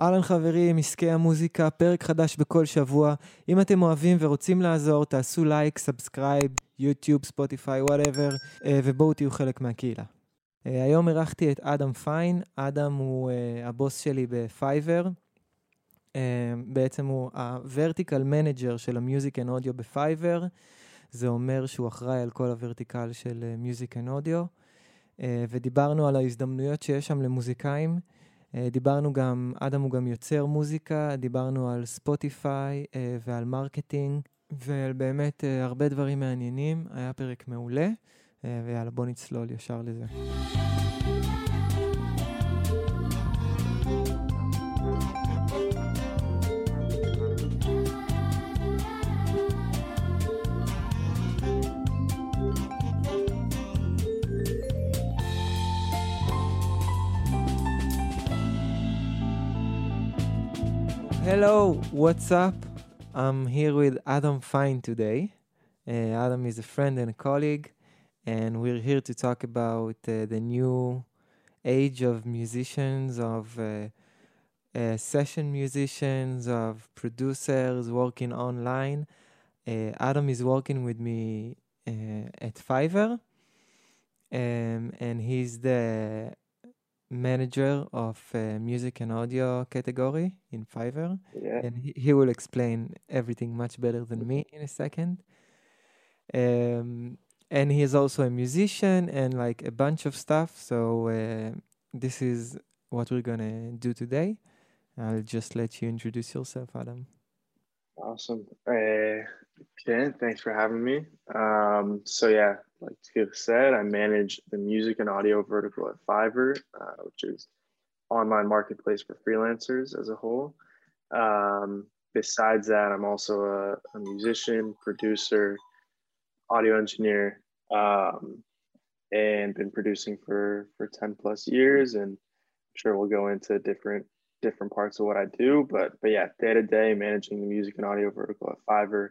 אהלן חברים, עסקי המוזיקה, פרק חדש בכל שבוע. אם אתם אוהבים ורוצים לעזור, תעשו לייק, סאבסקרייב, יוטיוב, ספוטיפיי, וואטאבר, ובואו תהיו חלק מהקהילה. אה, היום אירחתי את אדם פיין, אדם הוא uh, הבוס שלי בפייבר. בעצם הוא הוורטיקל מנג'ר של המיוזיק אנד אודיו בפייבר. זה אומר שהוא אחראי על כל הוורטיקל של מיוזיק אנד אודיו. ודיברנו על ההזדמנויות שיש שם למוזיקאים. אה, דיברנו גם, אדם הוא גם יוצר מוזיקה, דיברנו על ספוטיפיי אה, ועל מרקטינג, ועל באמת אה, הרבה דברים מעניינים. היה פרק מעולה, ויאללה, בוא נצלול ישר לזה. Hello, what's up? I'm here with Adam Fine today. Uh, Adam is a friend and a colleague, and we're here to talk about uh, the new age of musicians, of uh, uh session musicians, of producers working online. Uh, Adam is working with me uh, at Fiverr, um, and he's the manager of uh, music and audio category in Fiverr. Yeah. And he, he, will explain everything much better than me in a second. Um, and he is also a musician and like a bunch of stuff. So uh, this is what we're gonna do today. I'll just let you introduce yourself, Adam. Awesome. Uh, Ken, thanks for having me. Um, so yeah, like Tiff said, I manage the music and audio vertical at Fiverr, uh, which is online marketplace for freelancers as a whole. Um, besides that, I'm also a, a, musician, producer, audio engineer, um, and been producing for for 10 plus years. And I'm sure we'll go into different different parts of what I do. But but yeah, day to day, managing the music and audio vertical at Fiverr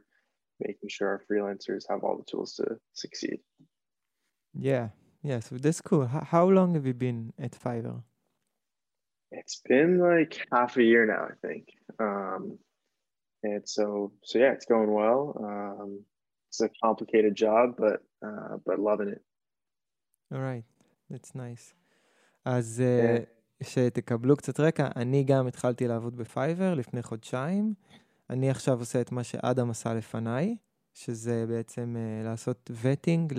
making sure our freelancers have all the tools to succeed. Yeah, yeah. So that's cool. H- how long have you been at Fiverr? It's been like half a year now, I think. Um, and so, so yeah, it's going well. Um, it's a complicated job, but uh, but loving it. All right, that's nice. אז yeah. שתקבלו קצת רקע, אני גם התחלתי לעבוד בפייבר לפני חודשיים. אני עכשיו עושה את מה שאדם עשה לפניי, שזה בעצם uh, לעשות וטינג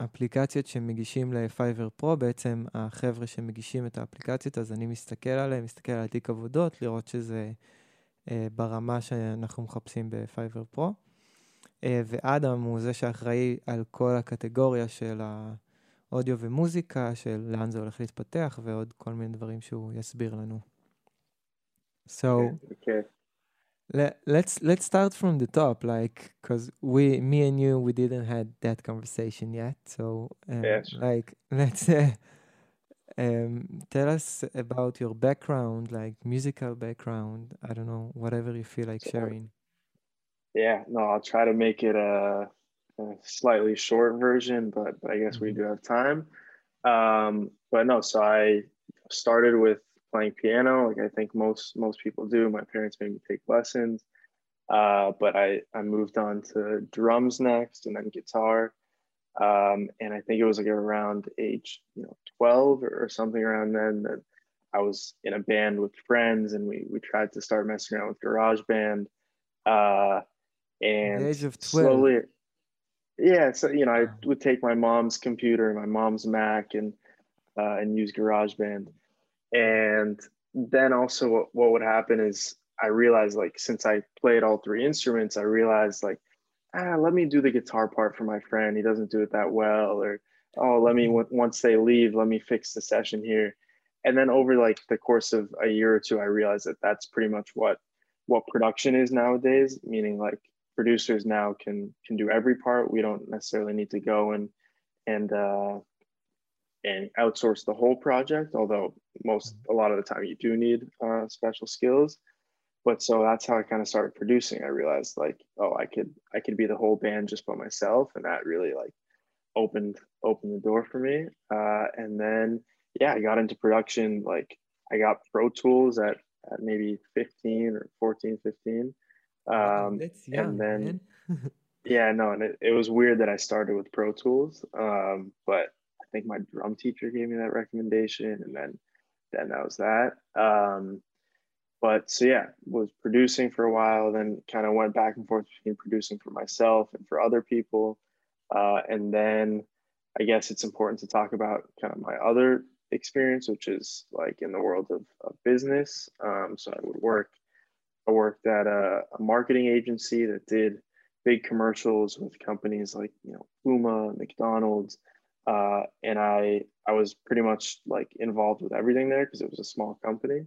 לאפליקציות uh, שמגישים לפייבר פרו, בעצם החבר'ה שמגישים את האפליקציות, אז אני מסתכל עליהם, מסתכל על תיק עבודות, לראות שזה uh, ברמה שאנחנו מחפשים בפייבר פרו. Uh, ואדם הוא זה שאחראי על כל הקטגוריה של האודיו ומוזיקה, של לאן זה הולך להתפתח, ועוד כל מיני דברים שהוא יסביר לנו. So okay. Let, let's let's start from the top, like because we, me and you, we didn't had that conversation yet. So um, yes. like let's uh, um, tell us about your background, like musical background. I don't know, whatever you feel like sharing. Yeah, no, I'll try to make it a, a slightly short version, but, but I guess mm-hmm. we do have time. Um, but no, so I started with playing piano, like I think most most people do. My parents made me take lessons, uh, but I I moved on to drums next, and then guitar. Um, and I think it was like around age you know 12 or, something around then that I was in a band with friends, and we we tried to start messing around with GarageBand. Uh, and age of 12. slowly, yeah. So you know, I would take my mom's computer, my mom's Mac, and uh, and use GarageBand and then also what, what would happen is I realized like since I played all three instruments, I realized like, ah, let me do the guitar part for my friend. He doesn't do it that well, or oh, let me mm-hmm. once they leave, let me fix the session here. And then over like the course of a year or two, I realized that that's pretty much what what production is nowadays. Meaning like producers now can can do every part. We don't necessarily need to go and and uh, and outsource the whole project, although most a lot of the time you do need uh, special skills. But so that's how I kind of started producing. I realized like, oh, I could I could be the whole band just by myself, and that really like opened opened the door for me. Uh, and then yeah, I got into production like I got Pro Tools at, at maybe 15 or 14, 15. Um, That's young, and then, yeah, no, and it, it was weird that I started with Pro Tools. Um, but think my drum teacher gave me that recommendation, and then then that was that. Um, but so yeah, was producing for a while, then kind of went back and forth between producing for myself and for other people. Uh, and then I guess it's important to talk about kind of my other experience, which is like in the world of, of business. Um, so I would work, I worked at a, a, marketing agency that did big commercials with companies like, you know, Puma, McDonald's. Uh, and I, I was pretty much like involved with everything there because it was a small company.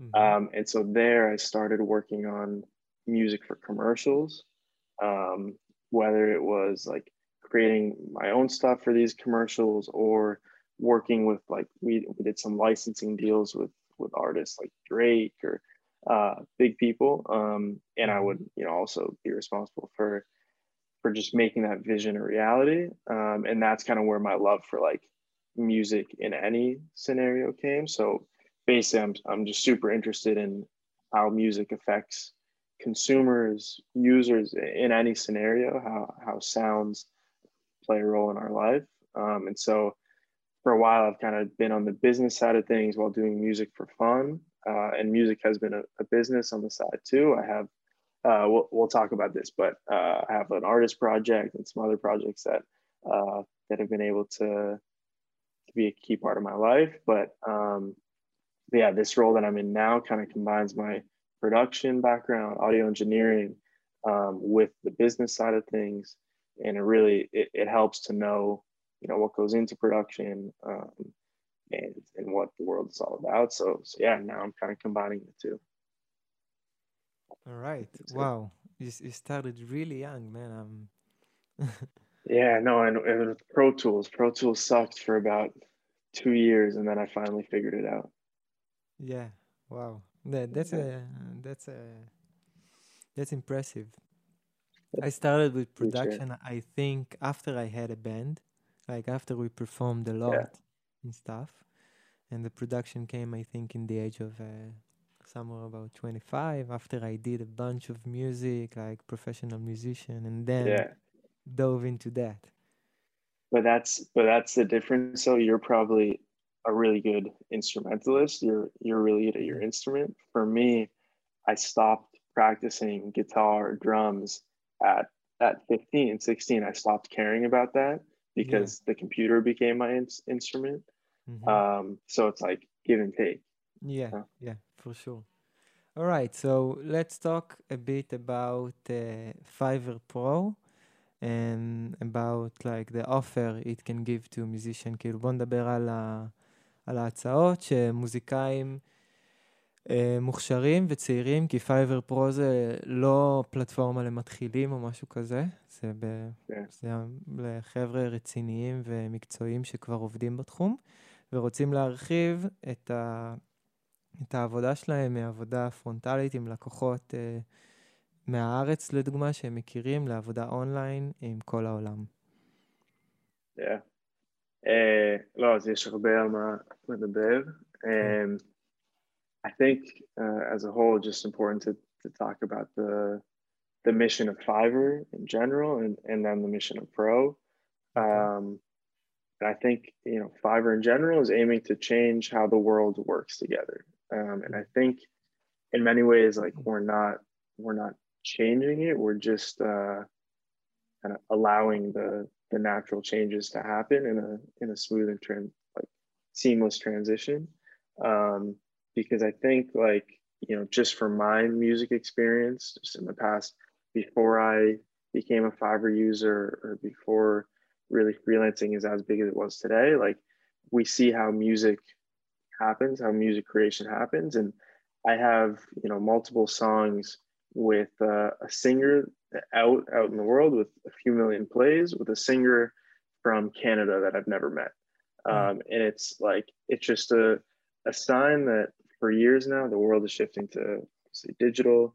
Mm-hmm. Um, and so there I started working on music for commercials, um, whether it was like creating my own stuff for these commercials or working with like we, we did some licensing deals with with artists like Drake or uh, big people. Um, and I mm-hmm. would, you know, also be responsible for for just making that vision a reality. Um, and that's kind of where my love for like music in any scenario came. So basically I'm, I'm just super interested in how music affects consumers users in any scenario how, how sounds play a role in our life um, and so for a while i've kind of been on the business side of things while doing music for fun uh, and music has been a, a, business on the side too i have uh, we'll, we'll talk about this but uh, i have an artist project and some other projects that uh, that have been able to, be a key part of my life but um, yeah, this role that I'm in now kind of combines my production background, audio engineering, um, with the business side of things, and it really it, it, helps to know you know what goes into production um, and and what the world is all about. So so yeah, now I'm kind of combining the two. All right. Wow. You, you started really young, man. Um... yeah, no, and, and Pro Tools. Pro Tools sucked for about two years, and then I finally figured it out. Yeah. Wow. That, that's a that's a that's impressive. I started with production. I think after I had a band, like after we performed a lot yeah. and stuff, and the production came. I think in the age of uh, somewhere about twenty five. After I did a bunch of music, like professional musician, and then yeah. dove into that. But that's but that's the difference. So you're probably a really good instrumentalist, you're you're really good at your instrument. For me, I stopped practicing guitar, drums at at 15, 16. I stopped caring about that because yeah. the computer became my in- instrument. Mm-hmm. Um, so it's like give and take. Yeah, yeah, for sure. All right, so let's talk a bit about uh, Fiverr Pro and about like the offer it can give to musician. כאילו בוא נדבר על ה... על ההצעות שמוזיקאים אה, מוכשרים וצעירים, כי פייבר פרו זה לא פלטפורמה למתחילים או משהו כזה, זה, ב, yeah. כן. זה לחבר'ה רציניים ומקצועיים שכבר עובדים בתחום, ורוצים להרחיב את, ה, את העבודה שלהם מעבודה פרונטלית עם לקוחות אה, מהארץ, לדוגמה, שהם מכירים, לעבודה אונליין עם כל העולם. Yeah. Uh, לא, אז יש הרבה על מה לדבר. Um, I think uh, as a whole, just important to, to talk about the the mission of Fiverr in general and, and then the mission of Pro. Um, I think you know Fiverr in general is aiming to change how the world works together. Um, and I think in many ways, like we're not we're not changing it. We're just uh, kind of allowing the the natural changes to happen in a in a smooth and trans like seamless transition. Um, because I think like you know just from my music experience just in the past before I became a Fiverr user or before really freelancing is as big as it was today, like we see how music happens, how music creation happens, and I have you know multiple songs with uh, a singer out out in the world with a few million plays with a singer from Canada that I've never met. Hmm. Um, and it's like it's just a a sign that for years now the world is shifting to say, digital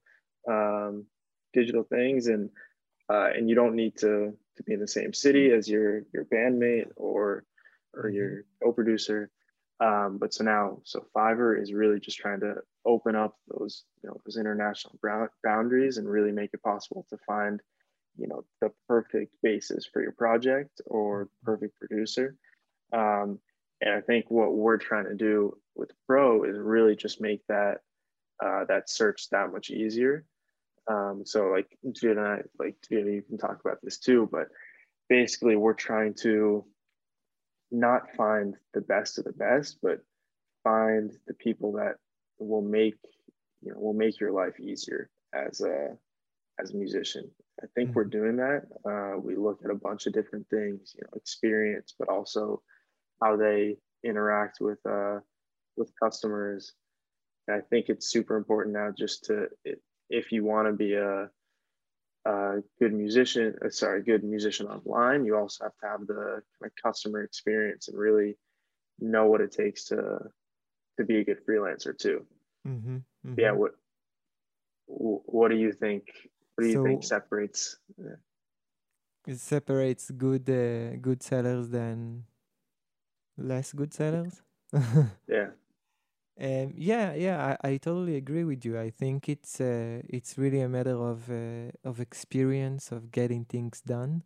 um, digital things and uh, and you don't need to to be in the same city as your your bandmate or or mm-hmm. your co-producer Um, but so now, so Fiverr is really just trying to open up those, you know, those international boundaries and really make it possible to find, you know, the perfect basis for your project or perfect producer. Um, and I think what we're trying to do with Pro is really just make that uh, that search that much easier. Um, so like Jude and I, like Jude, you can talk about this too, but basically we're trying to not find the best of the best, but find the people that will make you know will make your life easier as a as a musician. I think mm-hmm. we're doing that. Uh, we look at a bunch of different things, you know, experience, but also how they interact with uh, with customers. And I think it's super important now just to if you want to be a, a good musician, uh, sorry, good musician online, you also have to have the kind of customer experience and really know what it takes to to be a good freelancer too. Mm-hmm, mm-hmm. Yeah. What What do you think? What do you so, think separates? Uh, it separates good uh, good sellers than less good sellers. yeah. Um, yeah, yeah, I, I totally agree with you. I think it's uh, it's really a matter of uh, of experience of getting things done.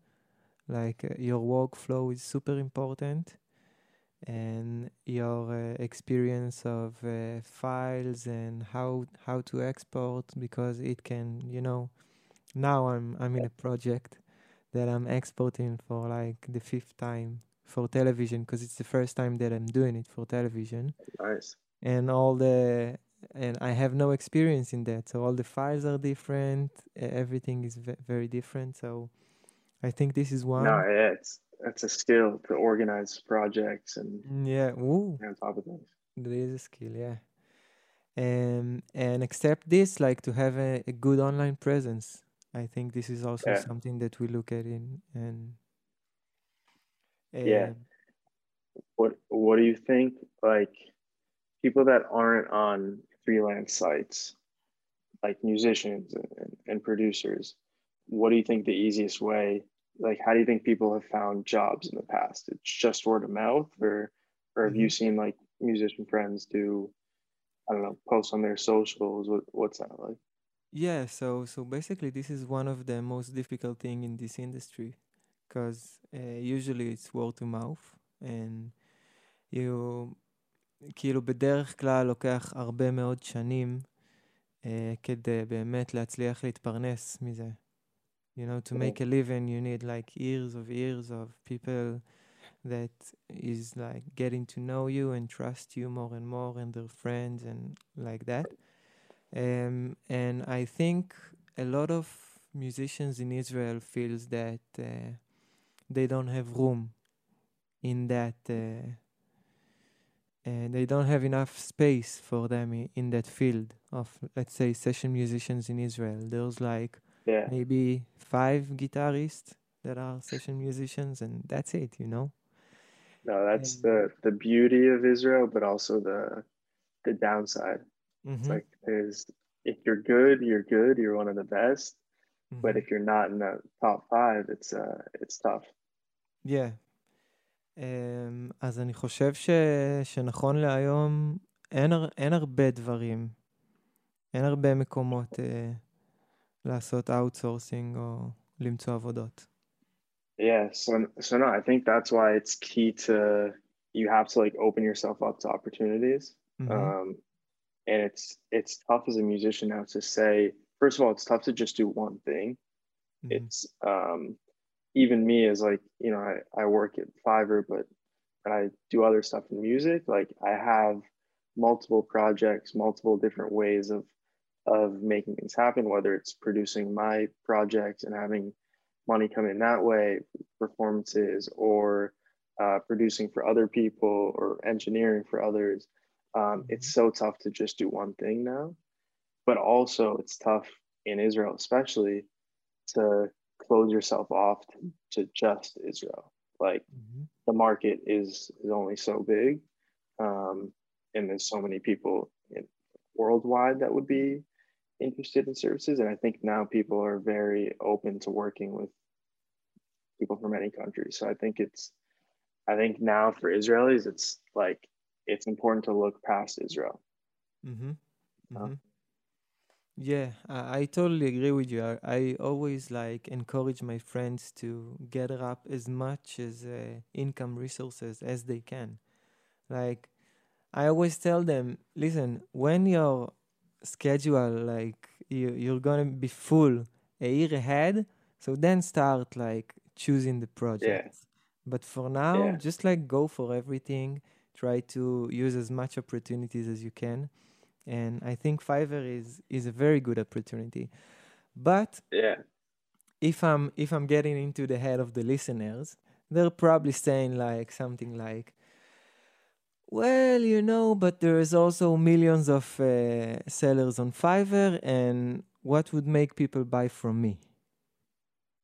Like uh, your workflow is super important, and your uh, experience of uh, files and how how to export because it can you know. Now I'm I'm in a project that I'm exporting for like the fifth time for television because it's the first time that I'm doing it for television. Nice. And all the and I have no experience in that, so all the files are different. Everything is v- very different. So I think this is one. No, yeah, it's it's a skill to organize projects and yeah, Ooh. on top of things. That is a skill, yeah. Um, and except this, like to have a, a good online presence. I think this is also yeah. something that we look at in and yeah. What What do you think? Like people that aren't on freelance sites, like musicians and, and producers, what do you think the easiest way? Like, how do you think people have found jobs in the past? It's just word of mouth, or or have mm-hmm. you seen like musician friends do? I don't know, post on their socials. What, what's that like? Yeah, so so basically, this is one of the most difficult thing in this industry because uh, usually it's word of mouth and you כאילו בדרך כלל לוקח הרבה מאוד שנים uh, כדי באמת להצליח להתפרנס מזה. You know, to make a living you need like years of years of people that is like getting to know you and trust you more and more and their friends and like that. Um, and I think a lot of musicians in Israel feels that uh, they don't have room in that uh, uh, they don't have enough space for them in that field of let's say session musicians in Israel. There's like yeah. maybe five guitarists that are session musicians, and that's it. You know. No, that's and, the the beauty of Israel, but also the the downside. Mm-hmm. It's like there's if you're good, you're good. You're one of the best. Mm-hmm. But if you're not in the top five, it's uh, it's tough. Yeah. Um, אז אני חושב ש, שנכון להיום אין, אין הרבה דברים, אין הרבה מקומות uh, לעשות אאוטסורסינג או למצוא עבודות. Yeah, so so no, I think that's why it's key to you have to like open yourself up to opportunities. Mm-hmm. Um, and it's it's tough as a musician now to say first of all it's tough to just do one thing mm-hmm. it's um even me as like you know I, I work at fiverr but i do other stuff in music like i have multiple projects multiple different ways of of making things happen whether it's producing my projects and having money come in that way performances or uh, producing for other people or engineering for others um, mm-hmm. it's so tough to just do one thing now but also it's tough in Israel, especially to close yourself off to, to just Israel. Like mm-hmm. the market is is only so big, um, and there's so many people in, worldwide that would be interested in services. And I think now people are very open to working with people from many countries. So I think it's, I think now for Israelis, it's like it's important to look past Israel. Mm-hmm. Mm-hmm. Yeah, I, I totally agree with you. I, I always like encourage my friends to gather up as much as uh, income resources as they can. Like I always tell them, listen, when your schedule like you you're gonna be full a year ahead, so then start like choosing the projects. But for now, Yeah. just like go for everything. Try to use as much opportunities as you can and I think Fiverr is is a very good opportunity. But Yeah. if I'm if I'm getting into the head of the listeners, they're probably saying like something like, "Well, you know, but there's also millions of uh, sellers on Fiverr, and what would make people buy from me?"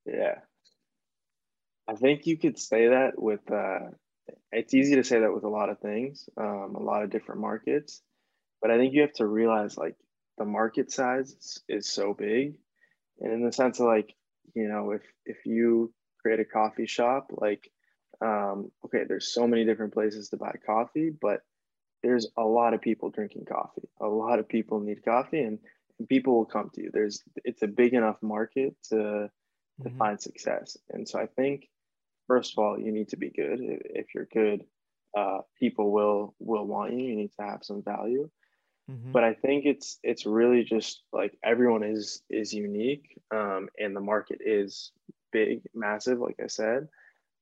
Yeah. I think you could say that with uh it's easy to say that with a lot of things, um, a lot of different markets. But I think you have to realize like the market size is, is so big. And in the sense of like, you know, if if you create a coffee shop, like um, okay, there's so many different places to buy coffee, but there's a lot of people drinking coffee. A lot of people need coffee and, and people will come to you. There's it's a big enough market to to Mm-hmm. find success. And so I think first of all, you need to be good. If you're good, uh, people will will want you. You need to have some value. Mm-hmm. But I think it's it's really just like everyone is is unique, um, and the market is big, massive, like I said.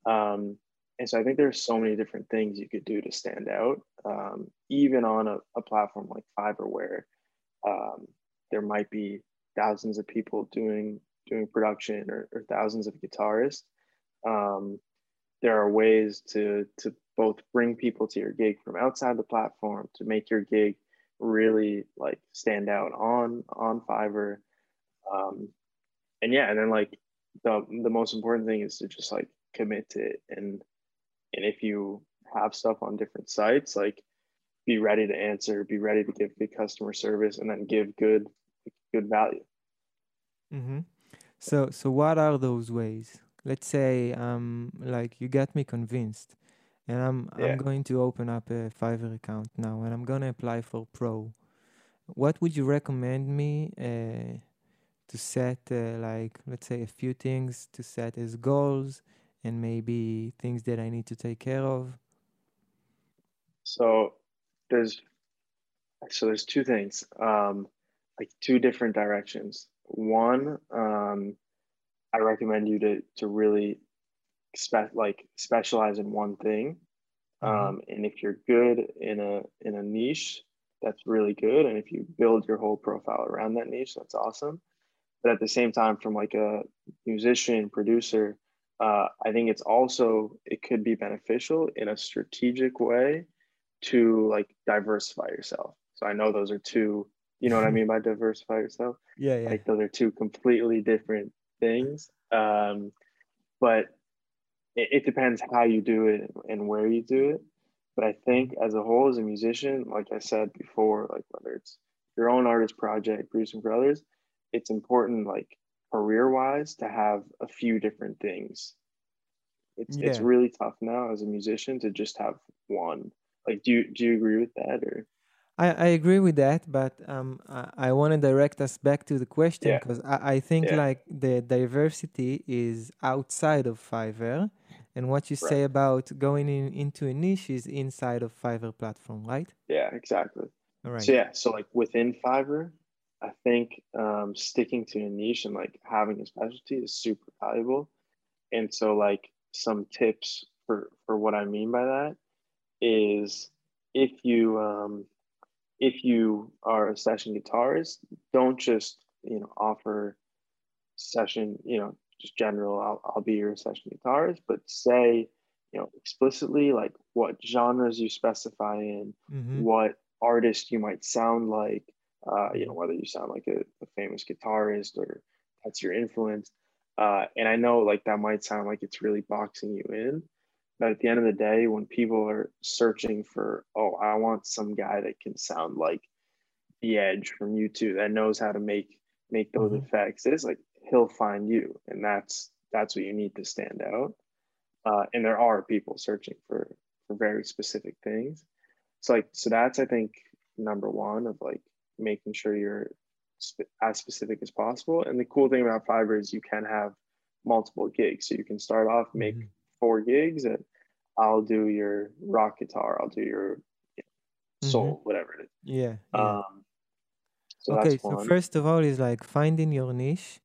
Um, and so I think there's so many different things you could do to stand out, um, even on a, a platform like Fiverr, where um, there might be thousands of people doing doing production or, or thousands of guitarists. Um, there are ways to to both bring people to your gig from outside the platform to make your gig really like stand out on on Fiverr. Um, and yeah, and then like the the most important thing is to just like commit to it and and if you have stuff on different sites, like be ready to answer, be ready to give good customer service, and then give good good value. Mm-hmm. So so what are those ways? Let's say um like you got me convinced and I'm I'm going to open up a Fiverr account now and I'm gonna apply for Pro. What would you recommend me uh, to set uh, like let's say a few things to set as goals and maybe things that I need to take care of? So there's so there's two things, um, like two different directions. One, um, I recommend you to to really spe- like specialize in one thing. Mhm. Um, and if you're good in a in a niche, that's really good. And if you build your whole profile around that niche, that's awesome. But at the same time, from like a musician producer, uh, I think it's also it could be beneficial in a strategic way to like diversify yourself. So I know those are two. You know what I mean by diversify yourself? Yeah, yeah. Like those are two completely different things. Um, but it, depends how you do it and where you do it. But I think as a whole, as a musician, like I said before, like whether it's your own artist project, producing for others, it's important, like career wise, to have a few different things. It's it's really tough now as a musician to just have one. Like, do you do you agree with that or? I, I agree with that, but um, I, I want to direct us back to the question Yeah. because I, I think Yeah. like the diversity is outside of Fiverr, and what you Right. say about going in into a niche is inside of Fiverr platform, right? Yeah, exactly. All right. So yeah, so like within Fiverr, I think um, sticking to a niche and like having a specialty is super valuable. And so like some tips for for what I mean by that is if you um, if you are a session guitarist, don't just you know offer session you know just general I'll, I'll be your session guitarist, but say you know explicitly like what genres you specify in, Mm-hmm. what artist you might sound like, uh, you know, whether you sound like a, a famous guitarist or that's your influence. Uh, and I know like that might sound like it's really boxing you in, but at the end of the day, when people are searching for, oh, I want some guy that can sound like the Edge from U2 that knows how to make make those Mhm. effects, it's like he'll find you, and that's that's what you need to stand out. Uh, and there are people searching for for very specific things. so like so that's I think number one of like making sure you're sp- as specific as possible. And the cool thing about Fiverr is you can have multiple gigs, so you can start off make mm-hmm. four gigs, and I'll do your rock guitar, I'll do your you know, soul, mm-hmm. whatever it is. Yeah. yeah. Um, so okay, so first of all is like finding your niche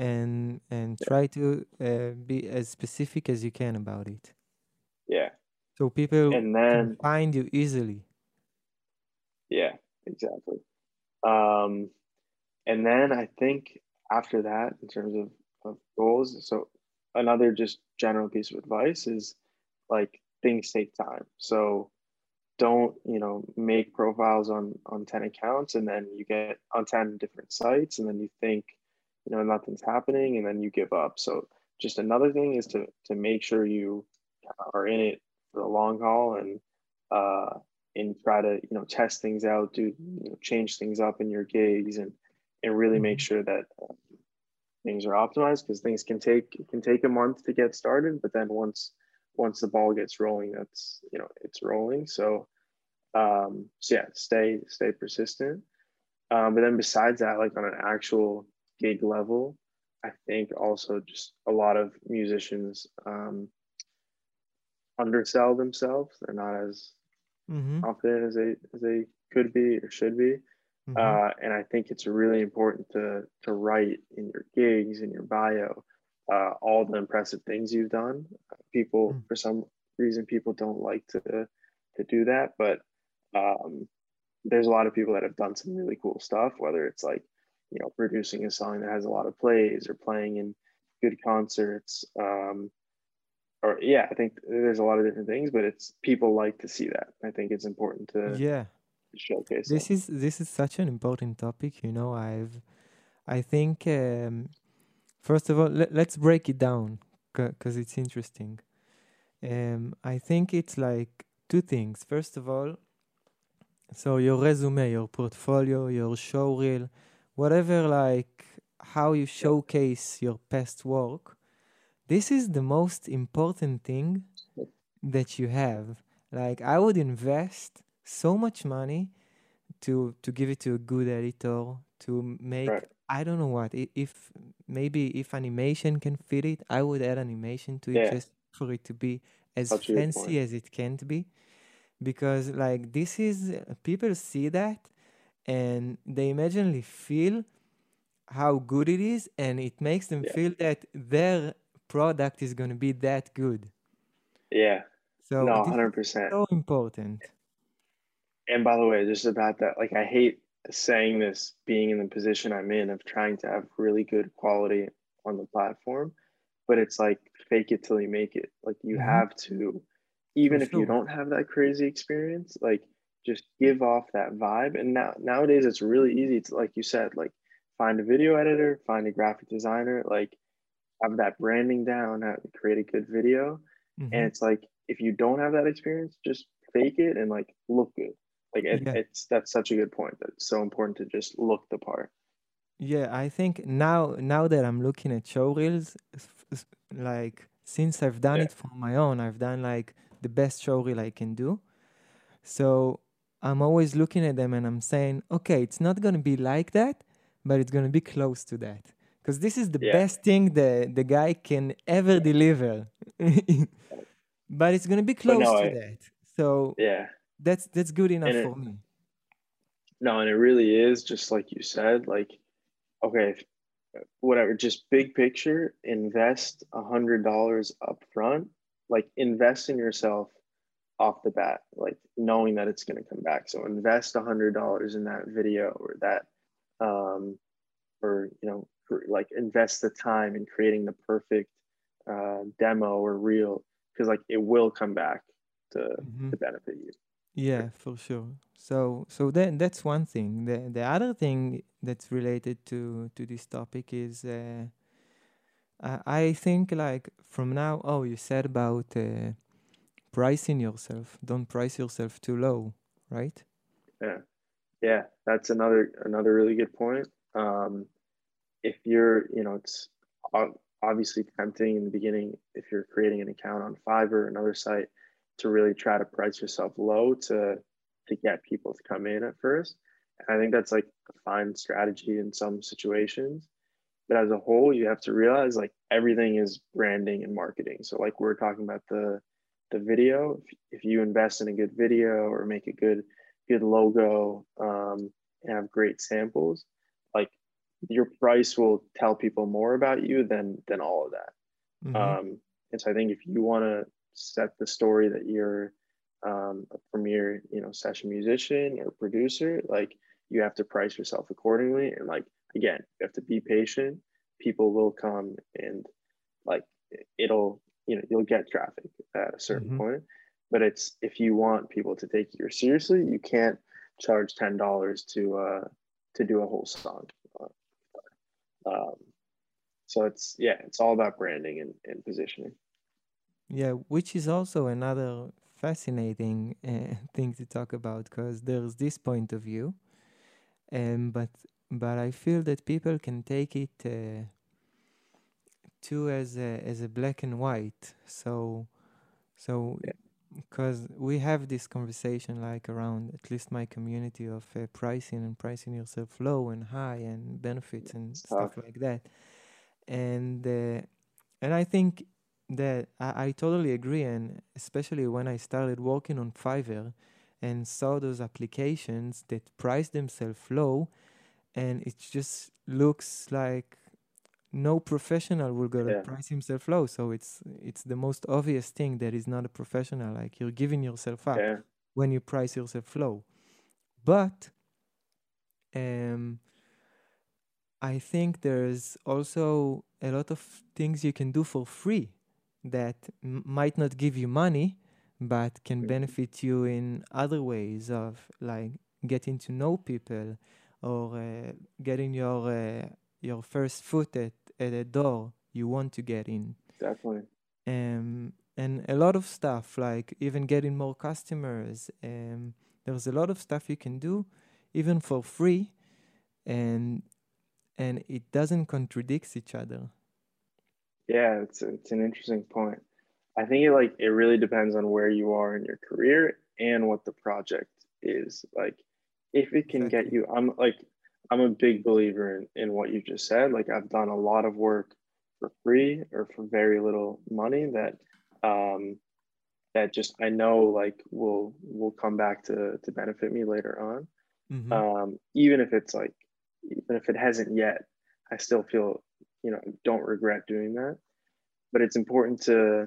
and and try to uh, be as specific as you can about it. Yeah. So people and then find you easily. Yeah, exactly. Um, and then I think after that, in terms of, of goals, so another just general piece of advice is like things take time. So don't you know make profiles on on 10 accounts and then you get on 10 different sites and then you think you know nothing's happening and then you give up so just another thing is to to make sure you are in it for the long haul and uh and try to you know test things out do you know change things up in your gigs and and really make mm-hmm. sure that uh, things are optimized because things can take can take a month to get started but then once once the ball gets rolling, that's you know it's rolling. So, um, so yeah, stay stay persistent. Um, but then besides that, like on an actual gig level, I think also just a lot of musicians um, undersell themselves. They're not as mm-hmm. confident as they as they could be or should be. Mm-hmm. Uh, and I think it's really important to to write in your gigs in your bio uh, all the impressive things you've done. People, mm. for some reason, people don't like to to do that, but um, there's a lot of people that have done some really cool stuff. Whether it's like you know producing a song that has a lot of plays or playing in good concerts. Um, or yeah, I think there's a lot of different things, but it's people like to see that. I think it's important to yeah showcase. This them. is this is such an important topic. You know, I've I think um, First of all, let, us break it down because it's interesting. Um, I think it's like two things. First of all, so your resume, your portfolio, your show reel, whatever, like how you showcase your past work, this is the most important thing that you have. Like I would invest so much money to to give it to a good editor to make right. I don't know what if maybe if animation can fit it, I would add animation to it just for it to be as fancy as it can be. Because like this is people see that and they immediately feel how good it is and it makes them Yeah. feel that their product is going to be that good. Yeah. So No, hundred percent. so important. And by the way, just about that, like I hate saying this being in the position I'm in of trying to have really good quality on the platform, but it's like fake it till you make it. Like you mm-hmm. have to, even For if sure. you don't have that crazy experience, like just give off that vibe. And now nowadays it's really easy to, like you said, like find a video editor, find a graphic designer, like have that branding down, have, create a good video. Mm-hmm. And it's like if you don't have that experience, just fake it and like look good. Like it, yeah. it's that's such a good point. that's so important to just look the part. Yeah, I think now now that I'm looking at show reels, like since I've done yeah. it for my own, I've done like the best show reel I can do. So I'm always looking at them and I'm saying, okay, it's not gonna be like that, but it's gonna be close to that. Because this is the yeah. best thing the the guy can ever deliver. but it's gonna be close no, to I, that. So yeah that's that's good enough for me no and it really is just like you said like okay whatever just big picture invest a hundred dollars up front like invest in yourself off the bat like knowing that it's going to come back so invest a hundred dollars in that video or that um or you know like invest the time in creating the perfect uh, demo or reel because like it will come back to mm-hmm. to benefit you yeah, for sure. So so then that's one thing. The the other thing that's related to to this topic is uh, I, I think like from now. Oh, you said about uh, pricing yourself. Don't price yourself too low, right? Yeah, yeah. That's another another really good point. Um, if you're, you know, it's obviously tempting in the beginning if you're creating an account on Fiverr, another site to really try to price yourself low to to get people to come in at first. And I think that's like a fine strategy in some situations. But as a whole, you have to realize like everything is branding and marketing. So like we're talking about the the video, if, if you invest in a good video or make a good good logo um, and have great samples, like your price will tell people more about you than than all of that. Mm-hmm. Um, and so I think if you want to set the story that you're um, a premier, you know, session musician or producer, like you have to price yourself accordingly. And like again, you have to be patient. People will come and like it'll, you know, you'll get traffic at a certain mm-hmm. point. But it's if you want people to take you seriously, you can't charge ten dollars to uh to do a whole song. Um, so it's yeah, it's all about branding and, and positioning. Yeah, which is also another fascinating uh, thing to talk about because there's this point of view, um, but but I feel that people can take it uh, too as a as a black and white. So so because yeah. we have this conversation like around at least my community of uh, pricing and pricing yourself low and high and benefits and stuff like that, and uh, and I think that I, I totally agree, and especially when I started working on Fiverr and saw those applications that price themselves low, and it just looks like no professional will go yeah. price himself low. So it's it's the most obvious thing that is not a professional. Like you're giving yourself up yeah. when you price yourself low. But um, I think there's also a lot of things you can do for free that m- might not give you money but can benefit you in other ways of like getting to know people or uh, getting your uh, your first foot at, at a door you want to get in definitely um, and a lot of stuff like even getting more customers um, there's a lot of stuff you can do even for free and and it doesn't contradict each other yeah, it's it's an interesting point. I think it like it really depends on where you are in your career and what the project is. Like if it can get you I'm like I'm a big believer in, in what you just said. Like I've done a lot of work for free or for very little money that um that just I know like will will come back to to benefit me later on. Mm-hmm. Um even if it's like even if it hasn't yet, I still feel you know don't regret doing that but it's important to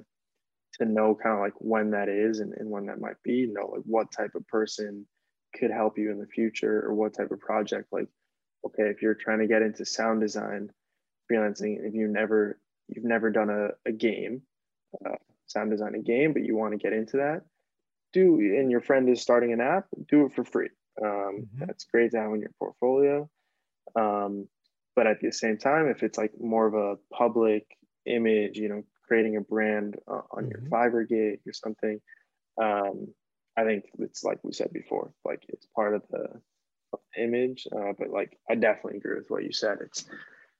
to know kind of like when that is and, and when that might be you know like what type of person could help you in the future or what type of project like okay if you're trying to get into sound design freelancing if you never you've never done a, a game uh, sound design a game but you want to get into that do and your friend is starting an app do it for free um, mm-hmm. that's great to have in your portfolio um, but at the same time if it's like more of a public image you know creating a brand uh, on mm-hmm. your fiverr gig or something um, i think it's like we said before like it's part of the, of the image uh, but like i definitely agree with what you said it's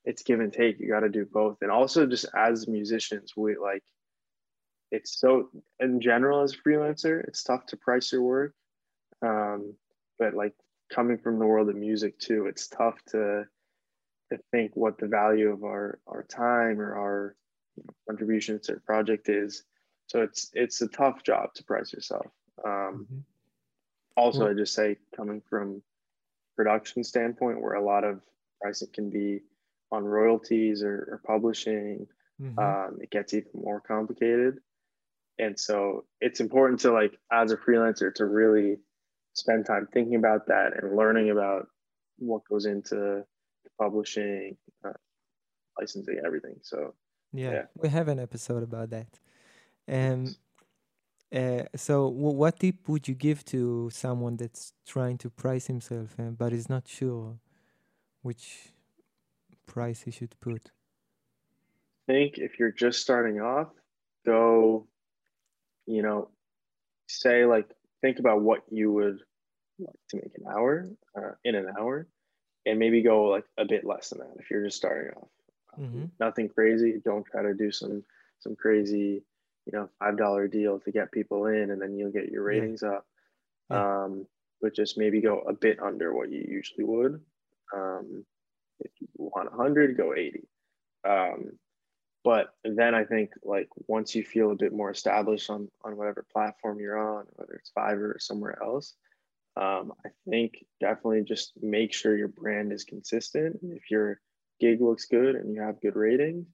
it's give and take you got to do both and also just as musicians we like it's so in general as a freelancer it's tough to price your work um, but like coming from the world of music too it's tough to to think what the value of our our time or our you know, contribution to a project is. So it's it's a tough job to price yourself. Um, mm-hmm. Also, I just say coming from production standpoint, where a lot of pricing can be on royalties or, or publishing, mm-hmm. um, it gets even more complicated. And so it's important to like as a freelancer to really spend time thinking about that and learning about what goes into publishing, uh, licensing, everything. So yeah, yeah, we have an episode about that. Um, uh, so w- what tip would you give to someone that's trying to price himself uh, but is not sure which price he should put? I think if you're just starting off, go, you know, say like think about what you would like to make an hour uh, in an hour and maybe go like a bit less than that if you're just starting off. Mm-hmm. Nothing crazy. Don't try to do some some crazy, you know, five dollar deal to get people in, and then you'll get your ratings yeah. up. Yeah. Um, but just maybe go a bit under what you usually would. Um, if you want 100, go 80. Um, but then I think like once you feel a bit more established on on whatever platform you're on, whether it's Fiverr or somewhere else, um, I think definitely just make sure your brand is consistent. If your gig looks good and you have good ratings,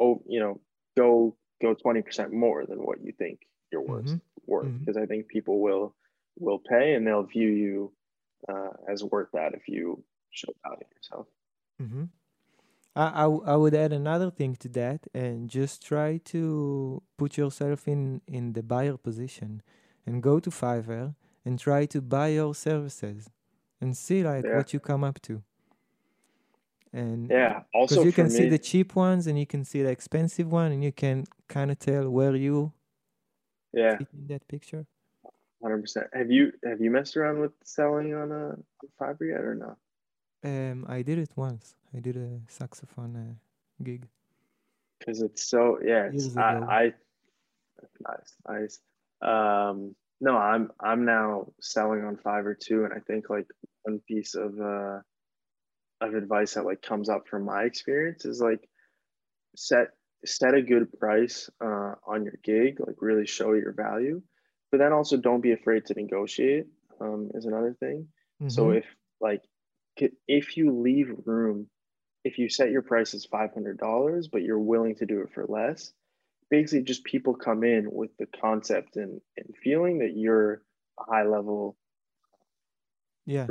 oh, you know, go go 20% more than what you think you're worth Mm-hmm. worth because I think people will will pay and they'll view you uh, as worth that if you show value yourself. Mm-hmm. I, I would add another thing to that and just try to put yourself in, in the buyer position and go to Fiverr and try to buy your services and see like Yeah. what you come up to. And Yeah. Also, because you can see the cheap ones and you can see the expensive one and you can kind of tell where you yeah, in that picture. hundred percent. Have you have you messed around with selling on a on Fiverr yet or not Um, I did it once. I did a saxophone uh, gig. Because it's so yeah. It's, I. I nice nice. Um, no, I'm I'm now selling on Fiverr too, and I think like one piece of uh of advice that like comes up from my experience is like set set a good price uh, on your gig, like really show your value, but then also don't be afraid to negotiate. Um, is another thing. So Mhm. if like if you leave room, if you set your price as five hundred dollars, but you're willing to do it for less, basically just people come in with the concept and, and feeling that you're a high level yeah.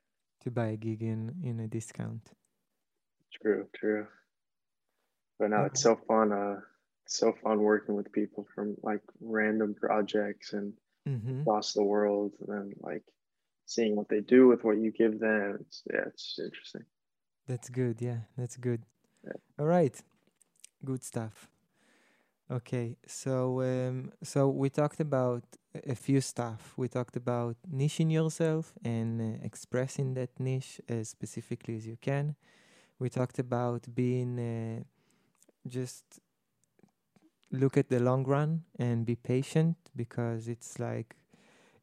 To buy a gig in in a discount. True, true. But no, it's so fun. Uh, so fun working with people from like random projects and Mm-hmm. across the world, and then like seeing what they do with what you give them. It's yeah, it's interesting. That's good. Yeah, that's good. Yeah. All right, good stuff. Okay, so um, so we talked about a few stuff. We talked about niching yourself and uh, expressing that niche as specifically as you can. We talked about being uh, just look at the long run and be patient because it's like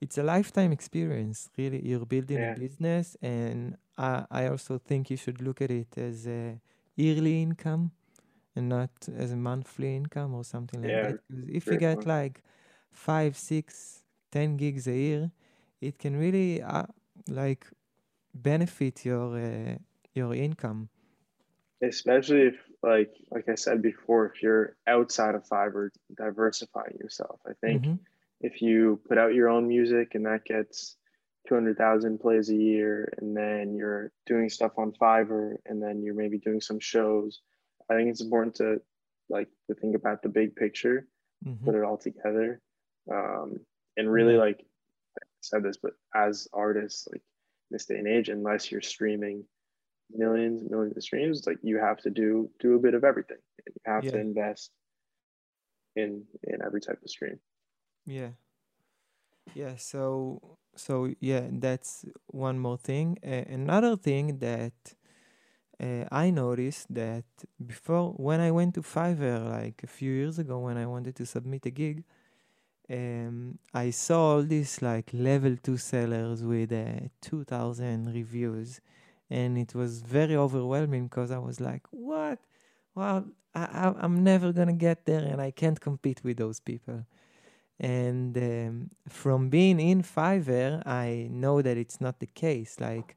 it's a lifetime experience really you're building Yeah. a business and I, I also think you should look at it as a yearly income and not as a monthly income or something like Yeah, that if you get point. like five six ten gigs a year it can really uh, like benefit your uh, your income especially if like like I said before, if you're outside of Fiverr, diversifying yourself. I think Mhm. if you put out your own music and that gets 200,000 plays a year, and then you're doing stuff on Fiverr, and then you're maybe doing some shows, I think it's important to like to think about the big picture, Mhm. put it all together, um, and really like I said this, but as artists, like in this day and age, unless you're streaming millions and millions of streams, like you have to do do a bit of everything. And you have to invest in in every type of stream. Yeah. Yeah, so so yeah, that's one more thing. Uh, another thing that uh, I noticed that before when I went to Fiverr like a few years ago when I wanted to submit a gig, um, I saw all these like level two sellers with uh, 2000 reviews and it was very overwhelming because I was like, what? Well, I, I'm never gonna get there and I can't compete with those people. And um, from being in Fiverr, I know that it's not the case. Like,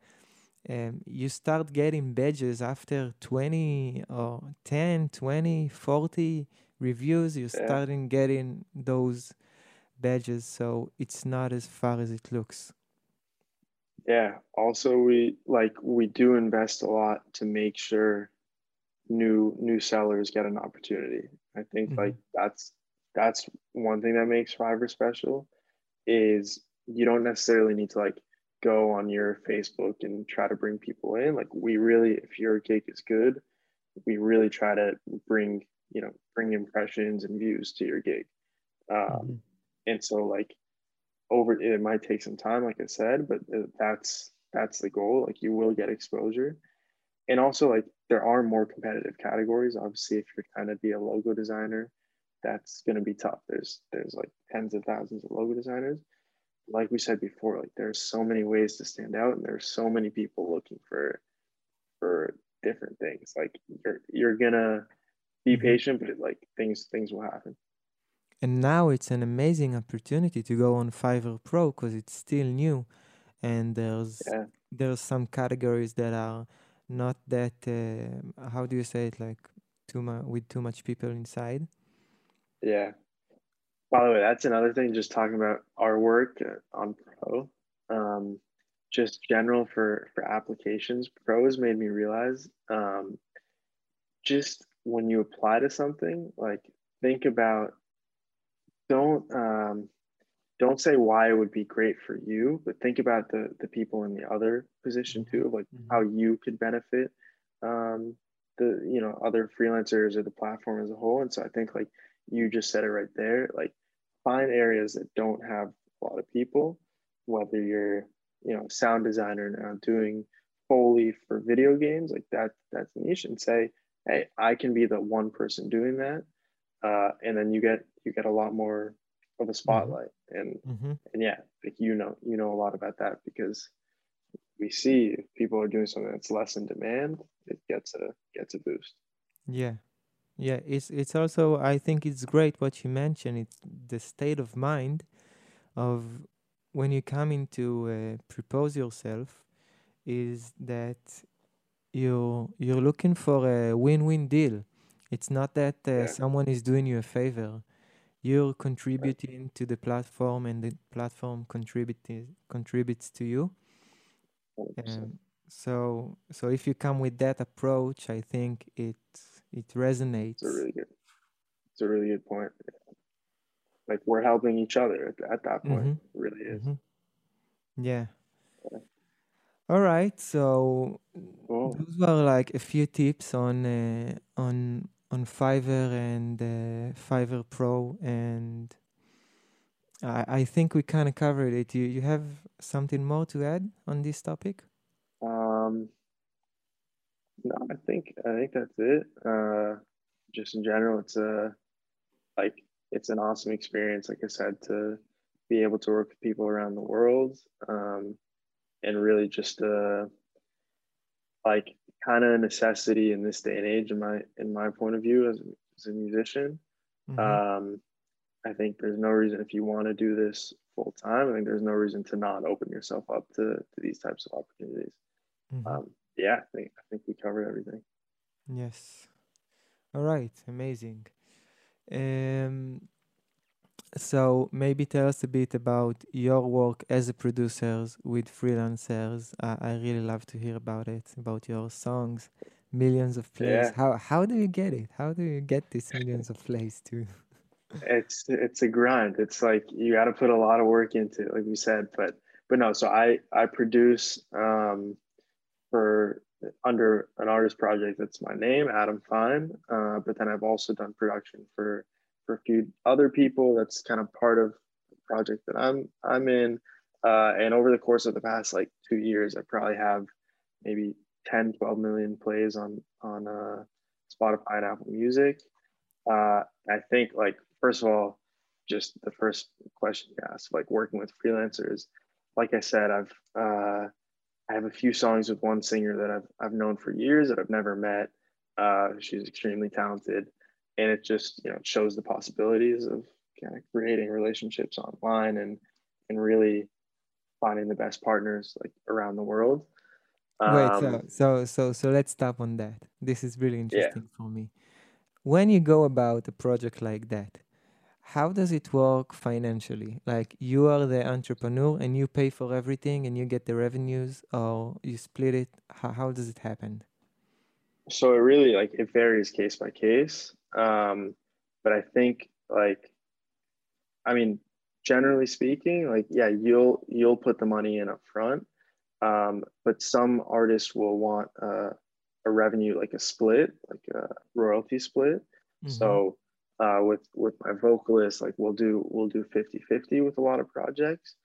um, you start getting badges after 20 or 10, 20, 40 reviews. You're Yeah. starting getting those badges. So it's not as far as it looks. Yeah. Also, we like we do invest a lot to make sure new new sellers get an opportunity. I think Mhm. like that's that's one thing that makes Fiverr special is you don't necessarily need to like go on your Facebook and try to bring people in. Like we really, if your gig is good, we really try to bring you know bring impressions and views to your gig. Um, mm-hmm. And so like over it might take some time, like I said, but that's that's the goal. Like you will get exposure, and also like there are more competitive categories. Obviously, if you're trying to be a logo designer, that's going to be tough. There's there's like tens of thousands of logo designers. Like we said before, like there's so many ways to stand out, and there's so many people looking for for different things. Like you're you're gonna be mm-hmm. patient, but it, like things things will happen. And now it's an amazing opportunity to go on Fiverr Pro because it's still new, and there's yeah. there's some categories that are not that uh, how do you say it like too much with too much people inside. Yeah. By the way, that's another thing. Just talking about our work on Pro, um, just general for for applications. Pro has made me realize, um, just when you apply to something, like think about don't um, don't say why it would be great for you, but think about the the people in the other position too, like mm-hmm. how you could benefit um, the you know other freelancers or the platform as a whole. And so I think like you just said it right there, like find areas that don't have a lot of people, whether you're you know sound designer now doing foley for video games, like that that's niche, and say, hey, I can be the one person doing that uh, and then you get you get a lot more of a spotlight mm-hmm. and mm-hmm. and yeah like you know you know a lot about that because we see if people are doing something that's less in demand it gets a gets a boost yeah yeah it's it's also i think it's great what you mentioned it's the state of mind of when you come into uh, propose yourself is that you you're looking for a win-win deal it's not that uh, yeah. someone is doing you a favor. You're contributing right. to the platform, and the platform contributes contributes to you. Um, so, so if you come with that approach, I think it it resonates. It's a really good. It's a really good point. Like we're helping each other at, at that point. Mm-hmm. It really is. Mm-hmm. Yeah. yeah. All right, so cool. those were like a few tips on uh, on on Fiverr and uh, Fiverr Pro, and I, I think we kind of covered it. You you have something more to add on this topic? Um, no, I think I think that's it. Uh, just in general, it's a like it's an awesome experience. Like I said, to be able to work with people around the world, um, and really just uh, like kind of a necessity in this day and age in my in my point of view as, as a musician mm-hmm. um, i think there's no reason if you want to do this full time i think there's no reason to not open yourself up to, to these types of opportunities mm-hmm. um, yeah I think, I think we covered everything yes all right amazing um, so maybe tell us a bit about your work as a producer with freelancers. Uh, I really love to hear about it, about your songs, millions of plays. Yeah. How how do you get it? How do you get these millions of plays too? It's it's a grind. It's like you got to put a lot of work into it, like we said. But but no, so I I produce um, for under an artist project that's my name, Adam Fine. Uh, but then I've also done production for for a few other people. That's kind of part of the project that I'm I'm in. Uh, and over the course of the past like two years, I probably have maybe 10, 12 million plays on on uh, Spotify and Apple Music. Uh, I think like first of all, just the first question you asked, like working with freelancers. Like I said, I've uh, I have a few songs with one singer that I've I've known for years that I've never met. Uh, she's extremely talented and it just you know shows the possibilities of kind of creating relationships online and and really finding the best partners like around the world um, wait so, so so so let's stop on that this is really interesting yeah. for me when you go about a project like that how does it work financially? Like you are the entrepreneur and you pay for everything and you get the revenues or you split it? How, how does it happen? So it really like it varies case by case. Um, but I think like, I mean, generally speaking, like yeah, you'll you'll put the money in up front, Um, but some artists will want uh, a revenue like a split, like a royalty split. Mm-hmm. So uh, with with my vocalist, like we'll do we'll do 50-50 with a lot of projects.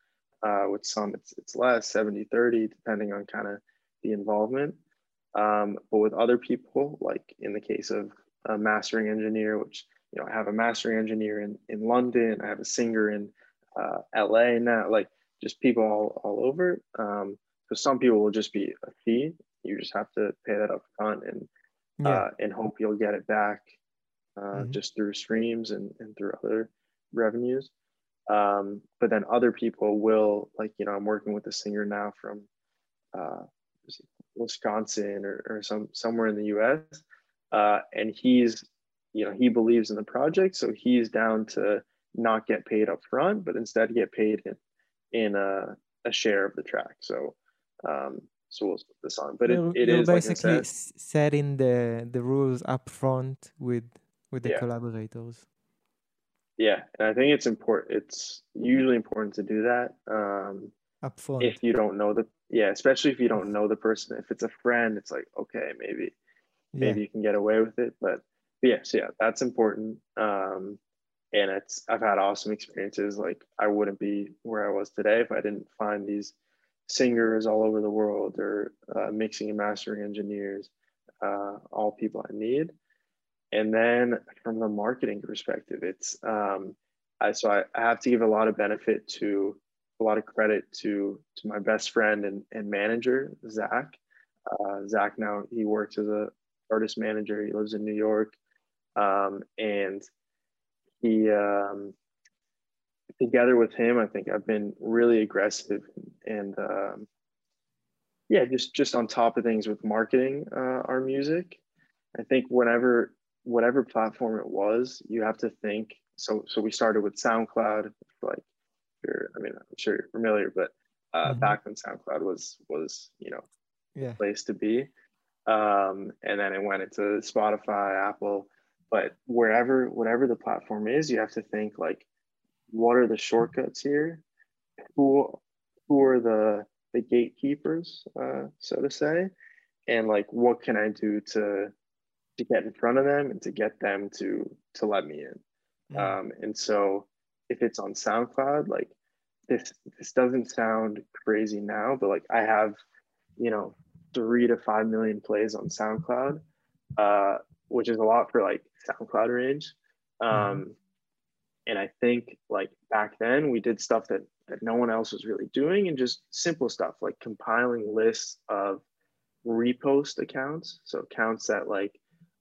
Uh, with some it's it's less 70-30 depending on kind of the involvement. Um, but with other people, like in the case of a mastering engineer, which you know I have a mastering engineer in in London, I have a singer in uh, LA now, like just people all all over. Um, so some people will just be a fee. You just have to pay that up front and yeah. uh, and hope you'll get it back uh, mm-hmm. just through streams and, and through other revenues. Um, but then other people will like you know I'm working with a singer now from uh, Wisconsin or, or some somewhere in the U.S. Uh, and he's you know he believes in the project, so he's down to not get paid up front, but instead get paid in in a, a share of the track. So um, so we'll put this on. But it, it you're is basically like setting the the rules up front with with the Yeah. collaborators. yeah, and I think it's important. It's usually important to do that. Um, Up front. if you don't know the yeah, especially if you don't know the person. If it's a friend, it's like okay, maybe yeah. maybe you can get away with it. But, but yes, yeah, that's important. Um, and it's I've had awesome experiences. Like I wouldn't be where I was today if I didn't find these singers all over the world or uh, mixing and mastering engineers, uh, all people I need. And then from the marketing perspective, it's um, I, so I, I have to give a lot of benefit to a lot of credit to to my best friend and, and manager Zach. Uh, Zach now he works as a artist manager. He lives in New York, um, and he um, together with him, I think I've been really aggressive and um, yeah, just just on top of things with marketing uh, our music. I think whenever whatever platform it was, you have to think. So so we started with SoundCloud, like you're, I mean, I'm sure you're familiar, but uh, mm-hmm. back when SoundCloud was was you know yeah. place to be, um, and then it went into Spotify, Apple. But wherever whatever the platform is, you have to think like what are the shortcuts here? Who who are the the gatekeepers, uh, so to say, and like what can I do to to get in front of them and to get them to to let me in. Mm. Um, and so if it's on SoundCloud, like this this doesn't sound crazy now, but like I have, you know, three to five million plays on SoundCloud, uh, which is a lot for like SoundCloud range. Um, mm and I think like back then we did stuff that, that no one else was really doing and just simple stuff like compiling lists of repost accounts. So accounts that like